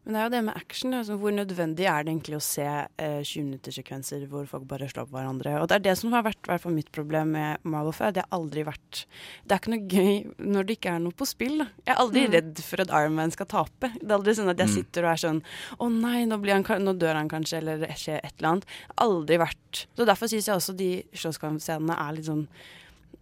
Men det er jo det med action. Altså, hvor nødvendig er det egentlig å se eh, 20-minuttersekvenser hvor folk bare slår på hverandre? Og det er det som har vært hvert mitt problem med Marvel før. Det har aldri vært Det er ikke noe gøy når det ikke er noe på spill. Da. Jeg er aldri Mm. redd for at Iron Man skal tape. Det er aldri sånn at jeg Mm. sitter og er sånn Å nei, nå, blir han, nå dør han kanskje, eller det skjer et eller annet. Aldri vært Så derfor syns jeg også de slåsskampscenene er litt sånn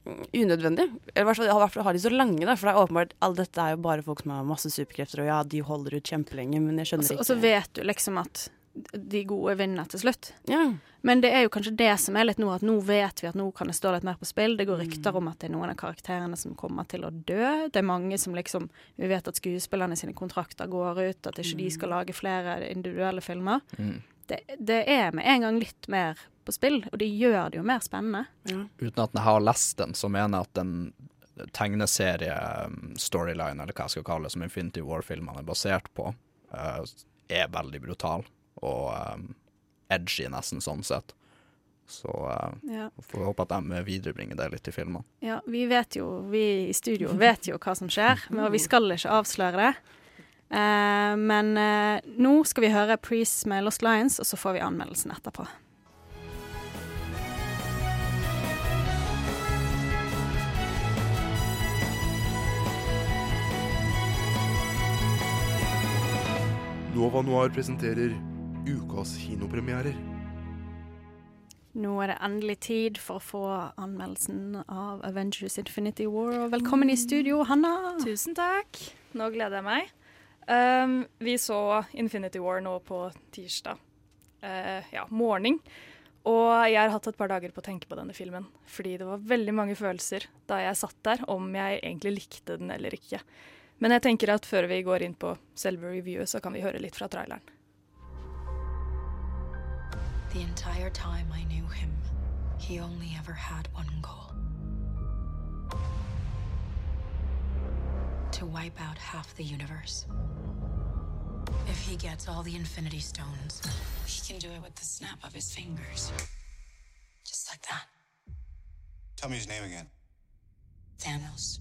mm, unødvendige. Eller i hvert fall i har de så lange, da. For det er åpenbart all dette er jo bare folk som har masse superkrefter, og ja, de holder ut kjempelenge, men jeg skjønner ikke Og så vet du liksom at de gode vinner til slutt. Ja. Men det er jo kanskje det som er litt nå, at nå vet vi at nå kan det stå litt mer på spill. Det går Mm. rykter om at det er noen av karakterene som kommer til å dø. Det er mange som liksom Vi vet at skuespillerne sine kontrakter går ut, at ikke de skal lage flere individuelle filmer. Mm. Det, det er med en gang litt mer på spill, og det gjør det jo mer spennende. Uten at jeg har lest den, så mener jeg at den tegneserie-storyline, eller hva jeg skal kalle det, som Infinity War-filmene er basert på, uh, er veldig brutal og um, edgy, nesten sånn sett. Så uh, Ja. får vi håpe at de viderebringer det litt i filmene. Ja, vi vet jo, vi i studio vet jo hva som skjer, men vi skal ikke avsløre det. Eh, men uh, nå skal vi høre Priest med Lost Lions, og så får vi anmeldelsen etterpå. Nova Noir presenterer ukas kinopremierer. Nå er det endelig tid for å få anmeldelsen av Avengers Infinity War. Og velkommen i studio, Hanna. Tusen takk. Nå gleder jeg meg. Um, vi så Infinity War nå på tirsdag. uh, ja, morgen. Og jeg har hatt et par dager på å tenke på denne filmen. Fordi det var veldig mange følelser da jeg satt der, om jeg egentlig likte den eller ikke. Men jeg tenker at før vi går inn på selve reviewet, så kan vi høre litt fra traileren. The entire time I knew him, he only ever had one goal to wipe out half the universe. If he gets all the Infinity Stones, he can do it with the snap of his fingers. Just like that. Tell me his name again. Thanos.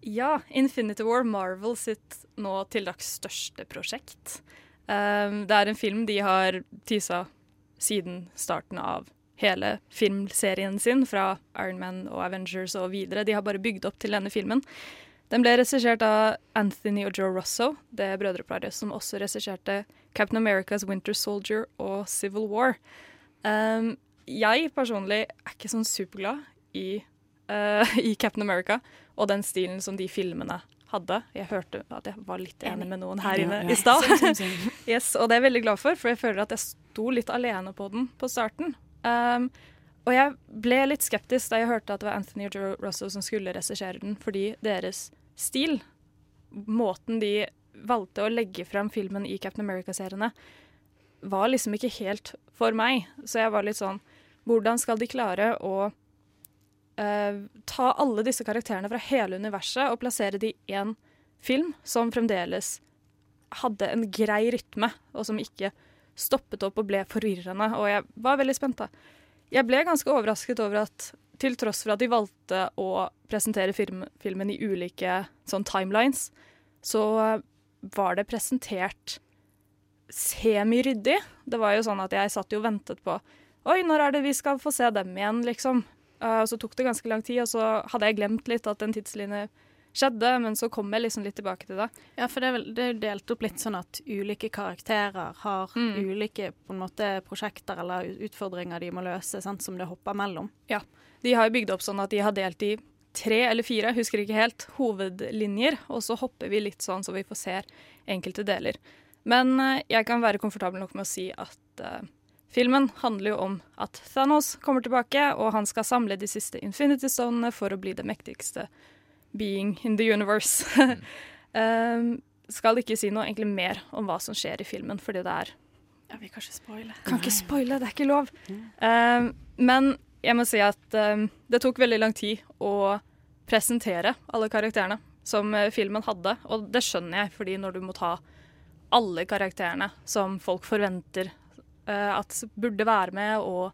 Ja, Infinity War, Marvel sitt nå til dags største prosjekt. Um, det er en film de har tisa siden starten av hele filmserien sin, fra Iron Man og Avengers og videre. De har bare bygd opp til denne filmen. Den ble regissert av Anthony og Joe Russo, det brødreparet som også regisserte Captain America's Winter Soldier og Civil War. Um, jeg personlig er ikke sånn superglad i, uh, i Captain America og den stilen som de filmene hadde. Jeg hørte at jeg var litt enig med noen her inne i stad. Same, same, same. yes, og det er jeg veldig glad for, for jeg føler at jeg sto litt alene på den på starten. Um, og jeg ble litt skeptisk da jeg hørte at det var Anthony Joe Russo som skulle regissere den, fordi deres stil, måten de valgte å legge frem filmen i Captain America-seriene, var liksom ikke helt for meg. Så jeg var litt sånn Hvordan skal de klare å uh, ta alle disse karakterene fra hele universet og plassere de i én film som fremdeles hadde en grei rytme, og som ikke stoppet opp og ble forvirrende. Og jeg var veldig spent, da. Jeg ble ganske overrasket over at til tross for at de valgte å presentere film, filmen i ulike sånn timelines, så var det presentert semiryddig. Det var jo sånn at jeg satt jo og ventet på Oi, når er det vi skal få se dem igjen, liksom? Uh, så tok det ganske lang tid, og så hadde jeg glemt litt at en tidslinje skjedde, men så kom jeg liksom litt tilbake til det. Ja, for det er, vel, det er delt opp litt sånn at ulike karakterer har Mm. ulike på en måte prosjekter eller utfordringer de må løse, sant, som det hopper mellom. Ja. De har jo bygd opp sånn at de har delt i tre eller fire, husker ikke helt, hovedlinjer, og så hopper vi litt sånn så vi får se enkelte deler. Men eh, jeg kan være komfortabel nok med å si at uh, filmen handler jo om at Thanos kommer tilbake, og han skal samle de siste Infinity Stonene for å bli det mektigste being in the universe. um, skal ikke si noe egentlig mer om hva som skjer i filmen, fordi det er Ja, vi kan ikke spoile. Kan ikke spoile, det er ikke lov. Um, men jeg må si at um, det tok veldig lang tid å presentere alle karakterene som eh, filmen hadde, og det skjønner jeg, fordi når du må ta alle karakterene som folk forventer uh, at burde være med, og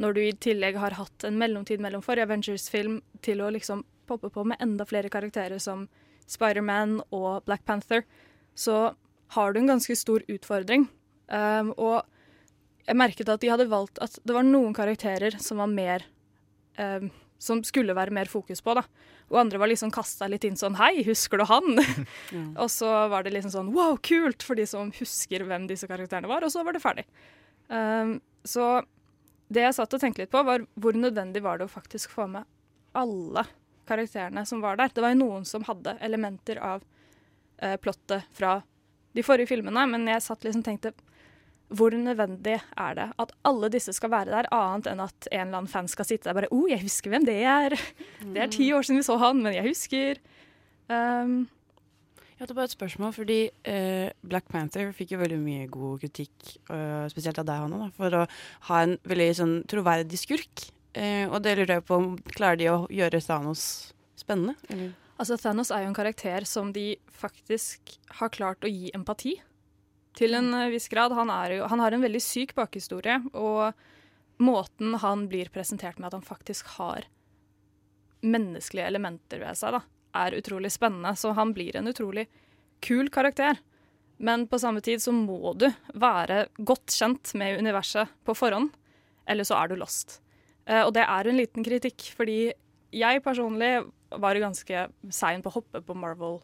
når du i tillegg har hatt en mellomtid mellom forrige Avengers-film til å liksom poppe på med enda flere karakterer som Spider-Man og Black Panther, så har du en ganske stor utfordring. Um, og jeg merket at de hadde valgt at det var noen karakterer som var mer um, Som skulle være mer fokus på, da. Og andre var liksom kasta litt inn sånn Hei, husker du han? og så var det liksom sånn Wow, kult! For de som husker hvem disse karakterene var. Og så var det ferdig. Um, så det jeg satt og tenkte litt på, var hvor nødvendig var det å faktisk få med alle karakterene som var der. Det var jo noen som hadde elementer av eh, plottet fra de forrige filmene, men jeg satt liksom tenkte hvor nødvendig er det at alle disse skal være der, annet enn at en eller annen fan skal sitte der bare Å, oh, jeg husker hvem det er. Det er ti år siden vi så han, men jeg husker. Um, Jeg hadde bare et spørsmål, fordi uh, Black Panther fikk jo veldig mye god kritikk, uh, spesielt av deg, Hanna, for å ha en veldig sånn troverdig skurk. Eh, og det lurer jeg på klarer de å gjøre Thanos spennende? Eller? Altså, Thanos er jo en karakter som de faktisk har klart å gi empati. Til en eh, viss grad. Han, jo, han har en veldig syk bakhistorie, og måten han blir presentert med at han faktisk har menneskelige elementer ved seg, da, er utrolig spennende. Så han blir en utrolig kul karakter. Men på samme tid så må du være godt kjent med universet på forhånd, eller så er du lost. Eh, og det er en liten kritikk, fordi jeg personlig var ganske sein på å hoppe på Marvel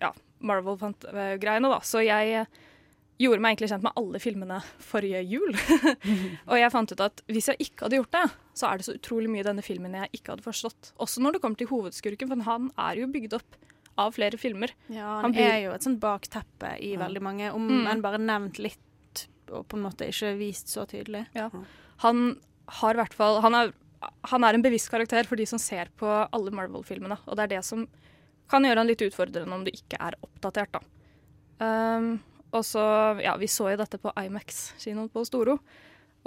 ja, Marvel-greiene, da. Så jeg eh, gjorde meg egentlig kjent med alle filmene forrige jul. og jeg fant ut at hvis jeg ikke hadde gjort det, så er det så utrolig mye i denne filmen jeg ikke hadde forstått. Også når det kommer til hovedskurken, for han er jo bygd opp av flere filmer. Ja, han, blir- er jo et sånt bakteppe i Ja. veldig mange, om Mm. en bare nevnt litt og på en måte ikke vist så tydelig. Ja. Han har hvert fall han er, han er en bevisst karakter for de som ser på alle Marvel-filmene. Og det er det som kan gjøre han litt utfordrende om du ikke er oppdatert, da. Um, og så, ja, vi så jo dette på Imax-kinoen på Storo.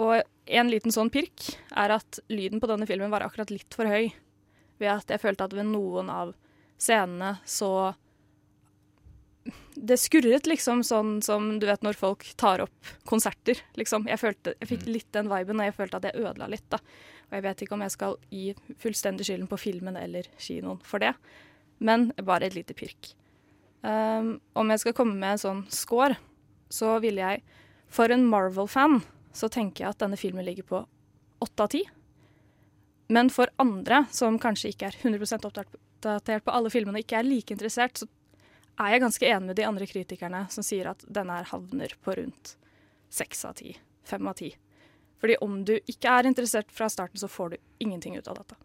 Og en liten sånn pirk er at lyden på denne filmen var akkurat litt for høy. Ved at jeg følte at ved noen av scenene så Det skurret liksom sånn som du vet når folk tar opp konserter, liksom. Jeg, følte, jeg fikk litt den viben, og jeg følte at jeg ødela litt, da. Og jeg vet ikke om jeg skal gi fullstendig skylden på filmen eller kinoen for det, men bare et lite pirk. Um, om jeg skal komme med en sånn score, så ville jeg For en Marvel-fan så tenker jeg at denne filmen ligger på åtte av ti. Men for andre som kanskje ikke er 100% oppdatert på alle filmene, og ikke er like interessert, så er jeg ganske enig med de andre kritikerne som sier at denne her havner på rundt seks av ti. Fem av ti. Fordi om du ikke er interessert fra starten, så får du ingenting ut av dette.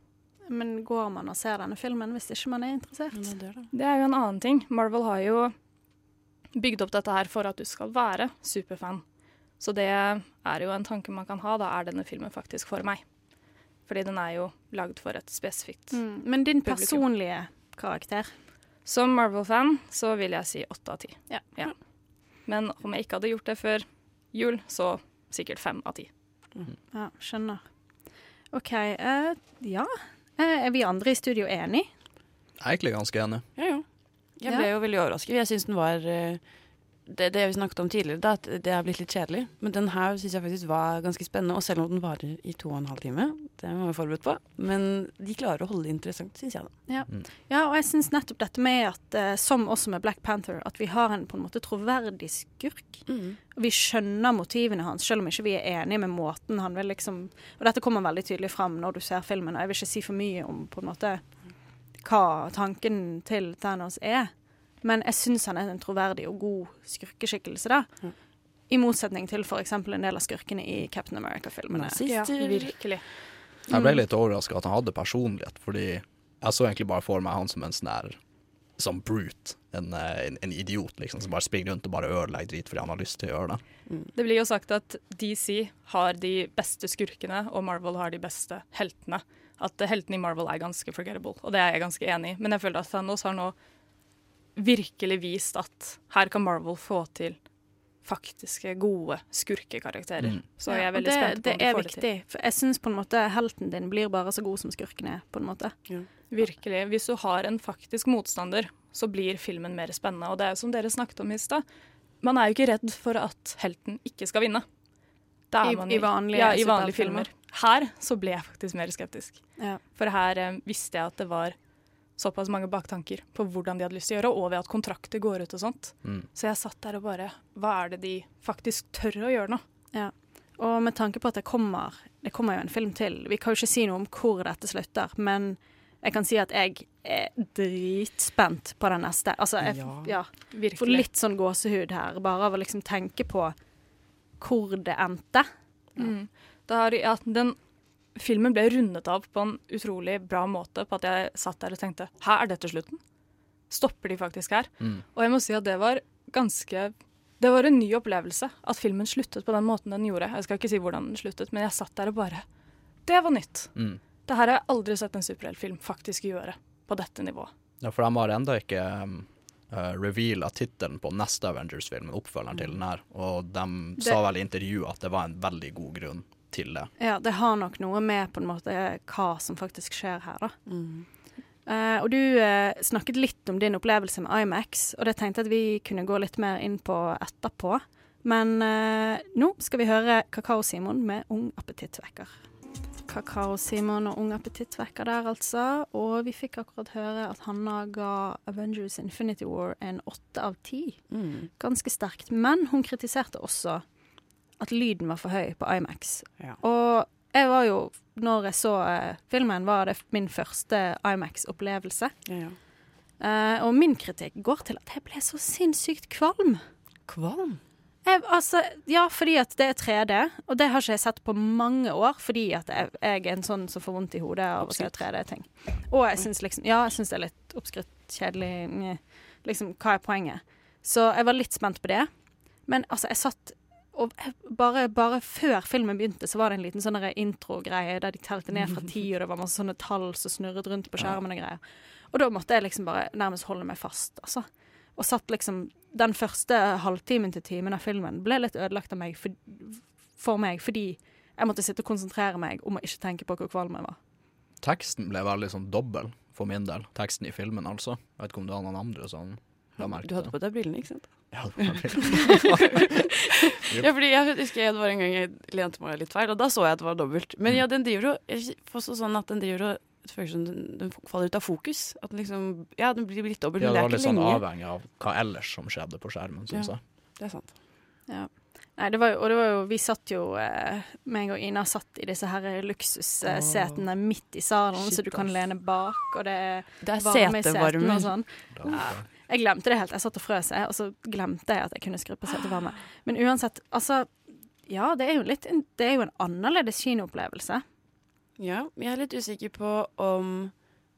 Men går man og ser denne filmen hvis ikke man er interessert? Det er jo en annen ting. Marvel har jo bygd opp dette her for at du skal være superfan. Så det er jo en tanke man kan ha. Da er denne filmen faktisk for meg. Fordi den er jo lagd for et spesifikt Mm. Men din publikum. personlige karakter? Som Marvel-fan så vil jeg si åtte av ti. Ja. Men om jeg ikke hadde gjort det før jul, så sikkert fem av ti. Ja, skjønner. OK. Uh, ja. Uh, er vi andre i studio enig? Jeg er egentlig ganske enig. Ja, jo. Jeg ble jo veldig overrasket. Jeg syns den var eh, det, det vi snakket om tidligere, da, at det har blitt litt kjedelig. Men den her syns jeg faktisk var ganske spennende. Og selv om den varer i to og en halv time, det må vi forberedt på. Men de klarer å holde det interessant, syns jeg. da. Ja. ja, og jeg syns nettopp dette med at, eh, som også med Black Panther, at vi har en på en måte troverdig skurk. Mm. vi skjønner motivene hans, selv om ikke vi er enige med måten han vil liksom Og dette kommer veldig tydelig fram når du ser filmen, og jeg vil ikke si for mye om på en måte hva tanken til Thanos er. Men jeg syns han er en troverdig og god skurkeskikkelse, da. I motsetning til f.eks. en del av skurkene i Captain America-filmene. Ja, virkelig. Jeg ble litt overraska at han hadde personlighet, fordi jeg så egentlig bare for meg han som en sånn Som brute. En, eh, en, en idiot liksom, som bare springer rundt og bare ødelegger drit fordi han har lyst til å gjøre det. Det blir jo sagt at DC har de beste skurkene, og Marvel har de beste heltene. At eh, heltene i Marvel er ganske forgettable, og det er jeg ganske enig i. Men jeg føler at Thanos har nå virkelig vist at her kan Marvel få til faktiske, gode skurkekarakterer. Mm. Så jeg er Ja, veldig det, spent på det om de er får det til. viktig. For jeg syns på en måte helten din blir bare så god som skurken er, på en måte. Virkelig. Hvis du har en faktisk motstander, så blir filmen mer spennende. Og det er jo som dere snakket om i stad, man er jo ikke redd for at helten ikke skal vinne. Er I- man i vanlige ja, i vanlige filmer. Her så ble jeg faktisk mer skeptisk. Ja. For her eh, visste jeg at det var såpass mange baktanker på hvordan de hadde lyst til å gjøre, og ved at kontrakter går ut og sånt. Mm. Så jeg satt der og bare Hva er det de faktisk tør å gjøre nå? Ja. Og med tanke på at det kommer, det kommer jo en film til Vi kan jo ikke si noe om hvor dette slutter, men jeg kan si at jeg er dritspent på den neste. Altså, jeg Ja, ja, får litt sånn gåsehud her, bare av å liksom tenke på hvor det endte. Mm. Det har, ja, den filmen ble rundet av på en utrolig bra måte, på at jeg satt der og tenkte Her er dette slutten? Stopper de faktisk her? Mm. Og jeg må si at det var ganske Det var en ny opplevelse at filmen sluttet på den måten den gjorde. Jeg skal ikke si hvordan den sluttet, men jeg satt der og bare Det var nytt. Mm. Det her har jeg aldri sett en superheltfilm faktisk gjøre på dette nivået. Ja, for de har ennå ikke um, uh, reveala tittelen på neste Avengers-film, oppfølgeren til den her. Og de Det- sa vel i intervjuet at det var en veldig god grunn til det. Ja, det har nok noe med på en måte hva som faktisk skjer her, da. Eh, og du uh, snakket litt om din opplevelse med Imax, og det tenkte jeg at vi kunne gå litt mer inn på etterpå. Men uh, nå skal vi høre Kakao-Simon med Ung appetittvekker. Kakao-Simon og Ung appetittvekker der, altså. Og vi fikk akkurat høre at Hanna ga Avengers Infinity War en åtte av ti. Mm. Ganske sterkt. Men hun kritiserte også at lyden var for høy på Imax. Ja. Og jeg var jo, når jeg så uh, filmen, var det min første Imax-opplevelse. Eh, og min kritikk går til at jeg ble så sinnssykt kvalm. Kvalm? Jeg, altså, ja, fordi at det er 3D, og det har ikke jeg sett på mange år. Fordi at jeg, jeg er en sånn som får vondt i hodet av å se 3D-ting. Og jeg syns liksom Ja, jeg syns det er litt oppskrytt, kjedelig. Liksom, hva er poenget? Så jeg var litt spent på det. Men altså, jeg satt og bare, bare før filmen begynte, så var det en liten sånn intro-greie der de telte ned fra ti, og det var masse sånne tall som snurret rundt på skjermen og greier. Og da måtte jeg liksom bare nærmest holde meg fast, altså. Og satt liksom Den første halvtimen til timen av filmen ble litt ødelagt av meg for, for meg, fordi jeg måtte sitte og konsentrere meg om å ikke tenke på hvor kvalm jeg var. Teksten ble veldig sånn dobbel for min del. Teksten i filmen, altså. Jeg vet ikke om det var noen andre som la merke Du hadde på deg brillene, ikke sant? På ja, fordi jeg husker det var en gang jeg lente meg litt feil, og da så jeg at det var dobbelt. Men ja, den driver jo Jeg sånn at den driver og det føles som den, den faller ut av fokus. At den liksom Ja, den blir litt dobbelt, Ja, men det det var er litt sånn avhengig av hva ellers som skjedde på skjermen, syns Ja. jeg. Det er sant. Ja. Nei, det var jo, og det var jo Vi satt jo eh, meg og Ina satt i disse her luksussetene midt i salen, Shit, så du kan lene bak, og det er, Det er varme i setene og sånn. Ja. Jeg glemte det helt. Jeg satt og frøs, og så glemte jeg at jeg kunne skru på setevarme. Men uansett, altså Ja, det er jo litt Det er jo en annerledes kinoopplevelse. Ja, jeg er litt usikker på om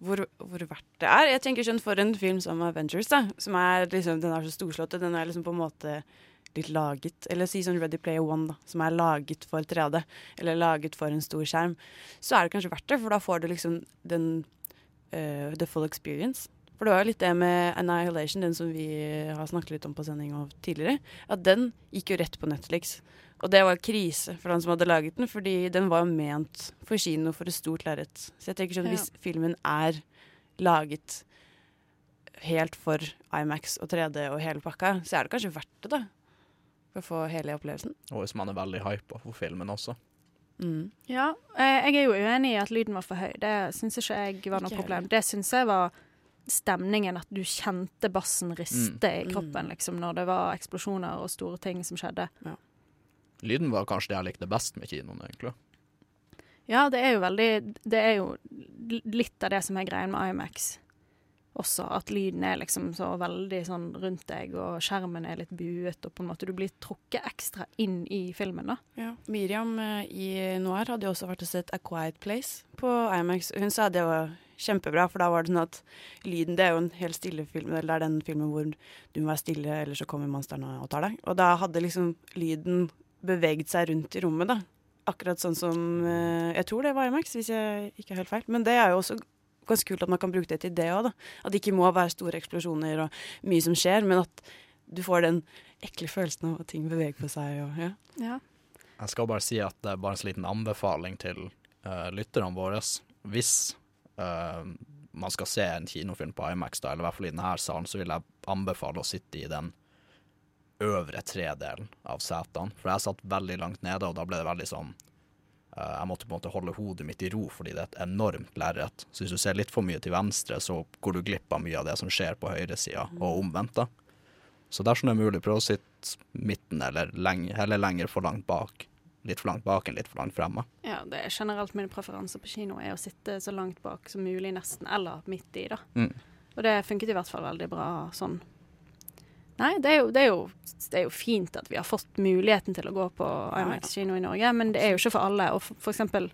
hvor, hvor verdt det er. Jeg tenker sånn For en film som Avengers, da, som er liksom, den er så storslått, den er liksom på en måte litt laget Eller si sånn Ready Player One, da, som er laget for 3D, eller laget for en stor skjerm, så er det kanskje verdt det, for da får du liksom den uh, the full experience. For det var jo litt det med Annihilation, den som vi har snakket litt om på sending tidligere, at den gikk jo rett på Netflix. Og det var krise for han som hadde laget den, fordi den var jo ment for kino for et stort lerret. Så jeg tenker sånn, Ja. hvis filmen er laget helt for Imax og 3D og hele pakka, så er det kanskje verdt det, da. For å få hele opplevelsen. Og hvis man er veldig hypa for filmen også. Mm. Ja, eh, jeg er jo uenig i at lyden var for høy. Det syns ikke jeg var noe problem. Det syns jeg var stemningen, at du kjente bassen riste i kroppen liksom, når det var eksplosjoner og store ting som skjedde. Lyden var kanskje det jeg likte best med kinoen, egentlig. Ja, det er jo veldig Det er jo litt av det som er greien med IMAX også, at lyden er liksom så veldig sånn rundt deg, og skjermen er litt buet, og på en måte du blir trukket ekstra inn i filmen, da. Ja. Miriam eh, i Noir hadde jo også vært og sett A Quiet Place på IMAX. Hun sa det var kjempebra, for da var det sånn at lyden Det er jo en helt stille film, eller det er den filmen hvor du må være stille, eller så kommer monstrene og tar deg. Og da hadde liksom lyden beveget seg rundt i rommet, da. Akkurat sånn som eh, Jeg tror det var IMAX, hvis jeg ikke har helt feil. Men det er jo også ganske kult at man kan bruke det til det òg, da. At det ikke må være store eksplosjoner og mye som skjer, men at du får den ekle følelsen av at ting beveger på seg og ja. Ja. Jeg skal bare si at det er bare en liten anbefaling til uh, lytterne våre. Hvis eh, man skal se en kinofilm på IMAX, da, eller i hvert fall i denne salen, så vil jeg anbefale å sitte i den øvre tredelen av setene. For jeg satt veldig langt nede, og da ble det veldig sånn uh, Jeg måtte på en måte holde hodet mitt i ro, fordi det er et enormt lerret. Så hvis du ser litt for mye til venstre, så går du glipp av mye av det som skjer på høyresida, og omvendt. da. Så dersom det er mulig, prøv å sitte midten eller, lenge, eller lenger for langt bak. Litt for langt bak enn litt for langt fremme. Ja, det er generelt min preferanse på kino er å sitte så langt bak som mulig, nesten, eller midt i, da. Mm. Og det funket i hvert fall veldig bra sånn. Nei, det er, jo, det, er jo, det er jo fint at vi har fått muligheten til å gå på IMAX kino i Norge, men det er jo ikke for alle. Og for, for eksempel,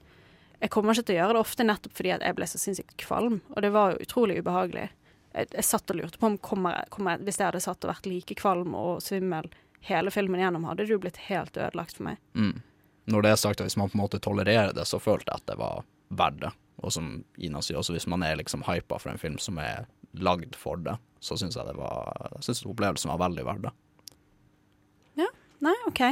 jeg kommer ikke til å gjøre det ofte nettopp fordi at jeg ble så sinnssykt kvalm, og det var jo utrolig ubehagelig. Jeg, jeg satt og lurte på om kommer, jeg- kommer, jeg- hvis jeg hadde satt og vært like kvalm og svimmel hele filmen gjennom, hadde det jo blitt helt ødelagt for meg. Mm. Når det er sagt, hvis man på en måte tolererer det, så følte jeg at det var verdt det. Og som Ina sier, også hvis man er liksom hypa for en film som er lagd for det, så syns jeg det var Jeg synes opplevelsen var veldig verdt det. Ja. Nei, OK.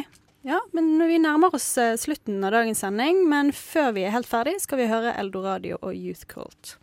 Ja, men vi nærmer oss eh, slutten av dagens sending, men før vi er helt ferdig, skal vi høre Eldoradio og Youth Cult.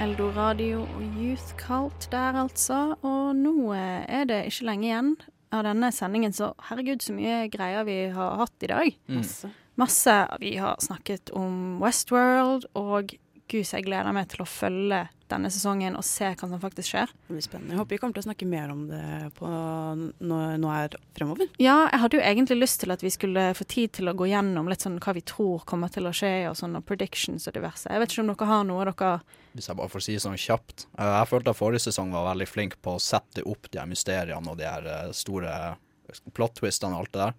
Eldoradio og Youth Cult der, altså. Og nå eh, er det ikke lenge igjen av denne sendingen, så herregud så mye greier vi har hatt i dag. Mm. Masse. Masse. Vi har snakket om Westworld, og gud, jeg gleder meg til å følge denne sesongen og se hva som faktisk skjer. Det blir spennende. Jeg håper vi kommer til å snakke mer om det på nå, nå er fremover. Ja, jeg hadde jo egentlig lyst til at vi skulle få tid til å gå gjennom litt sånn hva vi tror kommer til å skje, og sånne predictions og diverse. Jeg vet ikke om dere har noe dere Hvis jeg bare får si sånn kjapt. Eh, Jeg følte at forrige sesong var veldig flink på å sette opp de her mysteriene og de her eh, store plot-twistene og alt det der.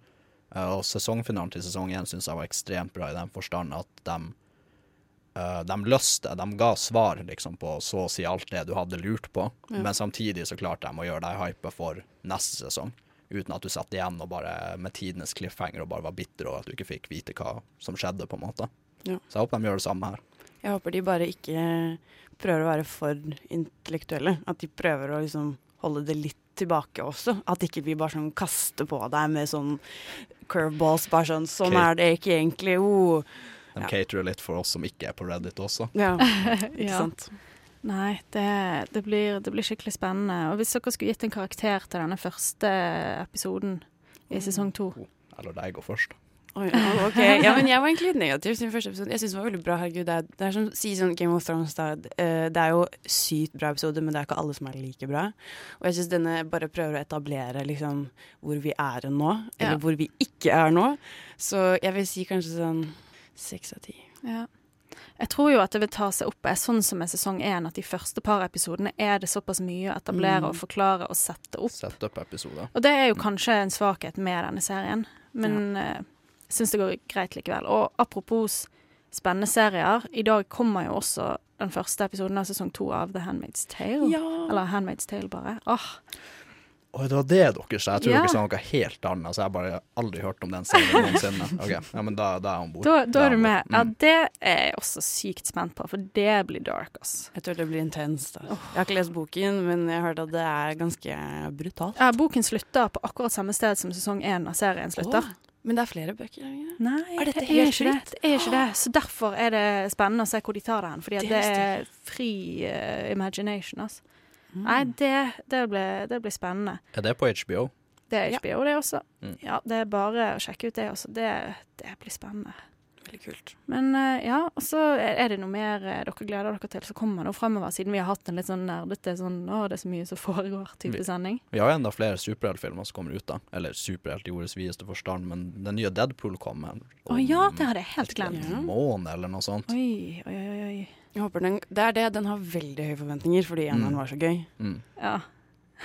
Eh, Og sesongfinalen til sesong én syns jeg var ekstremt bra i den forstand at de eh, de løste, de ga svar liksom på så å si alt det du hadde lurt på, Ja. men samtidig så klarte de å gjøre deg hype for neste sesong. Uten at du satt igjen og bare med tidenes cliffhanger og bare var bitter over at du ikke fikk vite hva som skjedde, på en måte. Ja. Så jeg håper de gjør det samme her. Jeg håper de bare ikke prøver å være for intellektuelle. At de prøver å liksom holde det litt tilbake også. At ikke vi bare sånn kaster på deg med sånn curveballs. Bare sånn Sånn okay. er det ikke egentlig. Oh. De Ja. caterer litt for oss som ikke er på Reddit også. Ja, ikke Ja. sant. Nei, det, det, blir, det blir skikkelig spennende. Og hvis dere skulle gitt en karakter til denne første episoden i sesong to Eller deg går først. Oi, ja, ok. Ja, men jeg var egentlig litt negativ til den første episoden. Jeg syns den var veldig bra. Herregud, det er, det er som sier sånn Game of Thrones, da. Eh, Det er jo sykt bra episode, men det er ikke alle som er like bra. Og jeg syns denne bare prøver å etablere liksom hvor vi er nå, eller Ja. hvor vi ikke er nå. Så jeg vil si kanskje sånn seks av ti. Ja. Jeg tror jo at det vil ta seg opp er sånn som med sesong én, at de første par episodene er det såpass mye å etablere Mm. og forklare og sette opp. Sette opp episoder. Og det er jo kanskje en svakhet med denne serien, men eh, jeg syns det går greit likevel. Og apropos spennende serier, i dag kommer jo også den første episoden av sesong to av The Handmaid's Tale. Ja. Eller Handmaid's Tale, bare. Åh, Å, det var det dere sa. Jeg tror Ja. dere sa noe helt annet. Så jeg har bare aldri hørt om den serien noensinne. Ok, ja, men da, da er han bort. da, da er du med. Ja, Mm. det er jeg også sykt spent på, for det blir dark, ass. Jeg tror det blir intenst. Jeg har ikke lest boken, men jeg har hørt at det er ganske brutalt. Ja, boken slutter på akkurat samme sted som sesong én av serien slutter. Oh. men det er flere bøker? er ikke? Nei, Er det er ikke det. det er ikke det. Så derfor er det spennende å se hvor de tar det hen. Fordi Det det er fri uh, imagination, altså. Nei, det, det, blir, det blir spennende. Er det på HBO? Det er HBO, det også. Mm. Ja, det er bare å sjekke ut det også. Det, det blir spennende. Veldig kult. Men eh, ja, og så er det noe mer eh, dere gleder dere til som kommer nå fremover, siden vi har hatt en litt sånn nerdete sånn å, det er så mye som foregår-type Vi- sending. Vi har jo enda flere superheltfilmer som kommer ut, da. Eller superhelt i ordets videste forstand, men den nye Deadpool kommer Å ja, det hadde jeg helt glemt. en måned eller noe sånt. Oi, oi, oi, oi. Jeg håper den, det er det. Den har veldig høye forventninger fordi eneren Mm. var så gøy. Mm. Ja.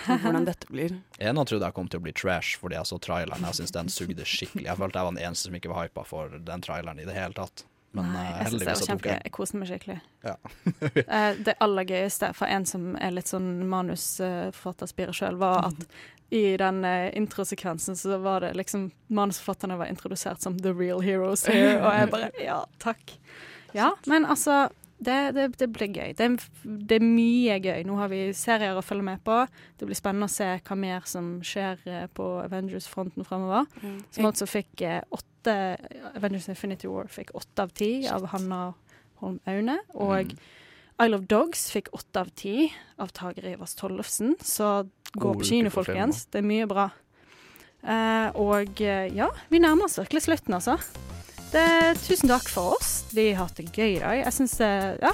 Hvordan dette blir. En av trodde jeg kom til å bli trash fordi jeg så traileren. Jeg syns den sugde skikkelig. Jeg følte jeg var den eneste som ikke var hypa for den traileren i det hele tatt. Men Nei, eh, jeg heldigvis så tok jeg Jeg koste meg skikkelig. Ja. Eh, det aller gøyeste for en som er litt sånn manusforfatterspirer sjøl, var at i den uh, introsekvensen så var det liksom Manusforfatterne var introdusert som the real heroes here, og jeg bare Ja, takk. Ja, men altså det, det, det blir gøy. Det, det er mye gøy. Nå har vi serier å følge med på. Det blir spennende å se hva mer som skjer eh, på Avengers-fronten fremover. Mm. Som altså fikk eh, åtte Avengers Infinity War fikk åtte av ti av Hanna Holm Aune. Og Isle of Dogs fikk åtte av ti av Tage Rivers Tollefsen. Så gå God på kino, folkens. Det er mye bra. Eh, og eh, ja, vi nærmer oss virkelig slutten, altså. Det, tusen takk for oss. Vi har hatt det gøy i dag. Jeg synes ja,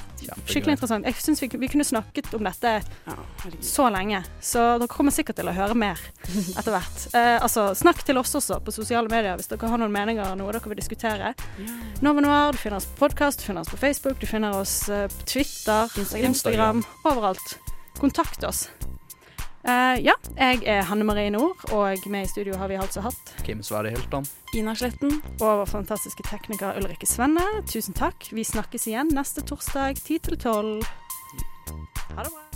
Skikkelig interessant. Jeg syns vi, vi kunne snakket om dette så lenge, så dere kommer sikkert til å høre mer etter hvert. Eh, altså, snakk til oss også på sosiale medier hvis dere har noen meninger og noe dere vil diskutere. Nova Noir, du finner oss på podkast, du finner oss på Facebook, du finner oss eh, på Twitter, Instagram, Instagram. overalt. Kontakt oss. Eh, ja, jeg er Hanne Marie Nord, og med i studio har vi altså hatt Kim Sverre Hilton. Ina Sletten. og vår fantastiske tekniker Ulrikke Svenne. Tusen takk. Vi snakkes igjen neste torsdag 10 til 12. Ha det bra.